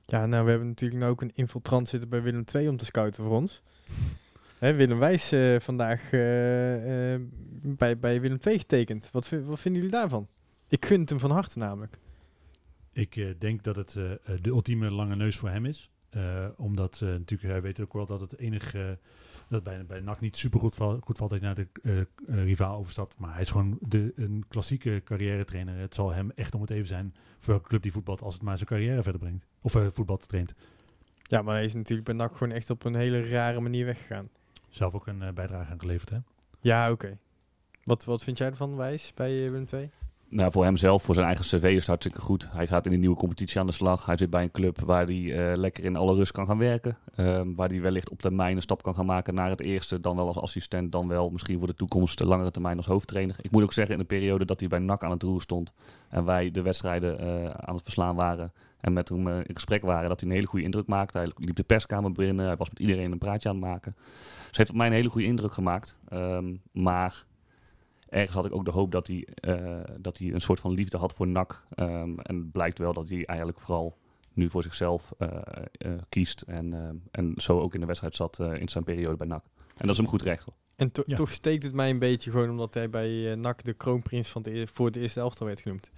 Ja, nou, we hebben natuurlijk nu ook een infiltrant zitten bij Willem II om te scouten voor ons. Hè, Willem Wijs uh, vandaag uh, uh, bij, bij Willem II getekend. Wat, wat vinden jullie daarvan? Ik gun het hem van harte namelijk. Ik uh, denk dat het uh, de ultieme lange neus voor hem is. Uh, omdat natuurlijk, hij weet ook wel dat het enige dat bij, bij NAC niet super goed, val, goed valt dat hij naar de rivaal overstapt. Maar hij is gewoon de, een klassieke carrière trainer. Het zal hem echt om het even zijn voor welke club die voetbalt als het maar zijn carrière verder brengt. Of voetbal traint. Ja, maar hij is natuurlijk bij NAC gewoon echt op een hele rare manier weggegaan. Zelf ook een bijdrage aan geleverd, hè? Ja, oké. Okay. Wat, wat vind jij ervan, Wijs, bij uh, Willem II? nou, voor hemzelf, voor zijn eigen cv is het hartstikke goed. Hij gaat in een nieuwe competitie aan de slag. Hij zit bij een club waar hij eh, lekker in alle rust kan gaan werken. Ehm, waar hij wellicht op termijn een stap kan gaan maken naar het eerste. Dan wel als assistent, dan wel misschien voor de toekomst de langere termijn als hoofdtrainer. Ik moet ook zeggen, in de periode dat hij bij NAC aan het roer stond... en wij de wedstrijden eh, aan het verslaan waren... en met hem eh, in gesprek waren, dat hij een hele goede indruk maakte. Hij liep de perskamer binnen, hij was met iedereen een praatje aan het maken. Dus het heeft op mij een hele goede indruk gemaakt. Ehm, maar ergens had ik ook de hoop dat hij, eh, dat hij een soort van liefde had voor NAC. Ehm, en het blijkt wel dat hij eigenlijk vooral nu voor zichzelf eh, eh, kiest. En, en zo ook in de wedstrijd zat eh, in zijn periode bij NAC. En dat is hem goed recht. hoor. En to- Ja. toch steekt het mij een beetje gewoon omdat hij bij NAC de kroonprins van de, e- voor het eerste elftal werd genoemd.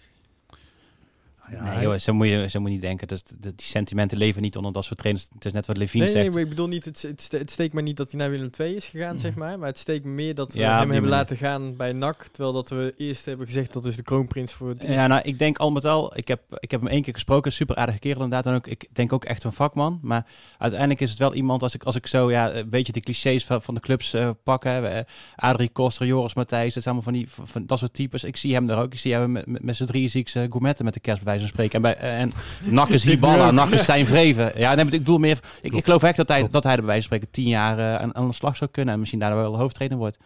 Ja, nee, joh, zo, moet je, zo moet je niet denken. Dus, de- die sentimenten leven niet onder dat soort trainers. Het is net wat Levine Nee, nee, zegt. maar ik bedoel niet, het, het, ste- het steekt me niet dat hij naar Willem II is gegaan, zeg maar. Maar het steekt me meer dat we Ja, hem hebben laten gaan bij NAC. Terwijl dat we eerst hebben gezegd dat is de kroonprins voor het. Ja, nou, ik denk al met al, ik heb, ik heb hem één keer gesproken, super aardige kerel inderdaad. En ook, ik denk ook echt een vakman. Maar uiteindelijk is het wel iemand, als ik, als ik zo, ja, een beetje de clichés van, van de clubs eh pak, hè, eh, Adrie Koster, Joris Matthijs, dat zijn allemaal van, die, van, van dat soort types. Ik zie hem daar ook, ik zie hem met, met, met z'n drie ziek uh, gourmetten met de kerst bij wijze van spreken. En, bij, eh, en Nak is Hiballa, Nak is Stijn Vreven. Ja, nee, maar ik bedoel meer, ik, ik geloof echt dat hij, dat hij er bij wijze van spreken tien jaar eh, aan, aan de slag zou kunnen en misschien daar wel hoofdtrainer wordt.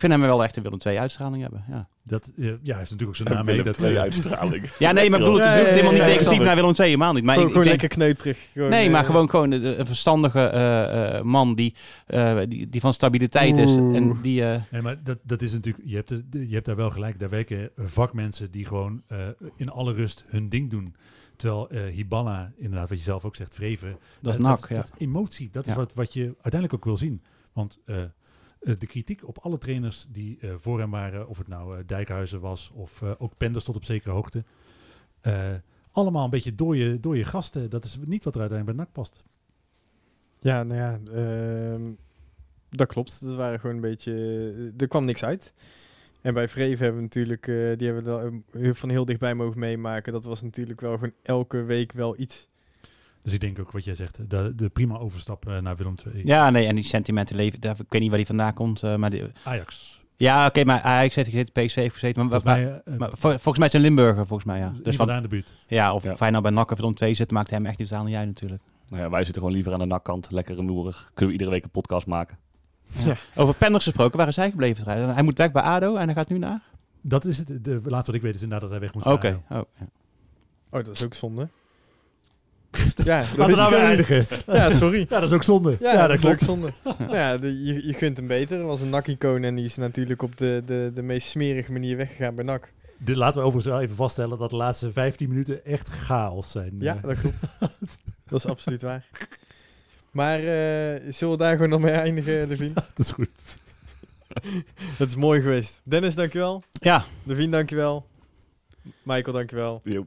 Ik vind hem wel echt een Willem II uitstraling hebben, ja. Dat, eh, ja, hij heeft natuurlijk ook zijn naam mee. Willem Dat, eh, uitstraling. Ja, nee, maar ik bedoel, Ja, ik bedoel helemaal niet ja, ja, negatief naar Willem II, helemaal niet. Maar gewoon ik, gewoon ik denk, lekker kneuterig. Gewoon, nee, maar eh, gewoon, gewoon de- een verstandige eh, eh, man die, eh, die, die van stabiliteit is. En die, eh, Nee, maar dat, dat is natuurlijk, je hebt, de, je hebt daar wel gelijk. Daar werken eh, vakmensen die gewoon eh, in alle rust hun ding doen. Terwijl eh Hiballa, inderdaad, wat je zelf ook zegt, vreven. dat is eh, nak, dat, ja. dat emotie, dat is Ja. wat, wat je uiteindelijk ook wil zien. Want eh, eh, de kritiek op alle trainers die eh, voor hem waren, of het nou eh, Dijkhuizen was of eh, ook Penders tot op zekere hoogte. eh, allemaal een beetje door je, door je gasten. Dat is niet wat er uiteindelijk bij NAC past. Ja, nou ja, ehm, dat klopt. Dat waren gewoon een beetje... Er kwam niks uit. En bij Vreven hebben we natuurlijk... eh, die hebben we eh, van heel dichtbij mogen meemaken. Dat was natuurlijk wel gewoon elke week wel iets. Dus ik denk ook wat jij zegt, de, de prima overstap eh, naar Willem II. Ja, nee, en die sentimenten leven, daar, ik weet niet waar die vandaan komt. eh, maar die, Ajax. ja, oké, maar Ajax heeft gezeten, PSV heeft gezeten. Maar, Volgens maar, mij, eh, maar vol- volgens mij is het een Limburger, volgens mij, ja. Dus van, daar in de buurt. ja, of, Ja. hij nou bij NAC of Willem II zit, maakt hem echt niet niet uit natuurlijk. Nou ja, wij zitten gewoon liever aan de nakkant. Lekker rumoerig. Kunnen we iedere week een podcast maken. Over Penders gesproken, waar is hij gebleven? Hij moet weg bij ADO en hij gaat nu naar? Dat is het. De laatste wat ik weet is inderdaad dat hij weg moet. Oké, gaan. oh, ja. Oh, dat is ook zonde. Ja, dat Laten we wist nou eindigen. Ja, sorry. Ja, dat is ook zonde. Ja, dat, dat is ook klopt. zonde. Nou ja, de, je, je gunt hem beter. Dat was een NAC-icoon en die is natuurlijk op de, de, de meest smerige manier weggegaan bij NAC. Dit laten we overigens wel even vaststellen dat de laatste 15 minuten echt chaos zijn. Ja, Eh, dat klopt. dat is absoluut waar. Maar eh, zullen we daar gewoon nog mee eindigen, Levine? dat is goed. Het is mooi geweest. Dennis, dankjewel. ja, Levine, dankjewel. Michael, dankjewel. Jo.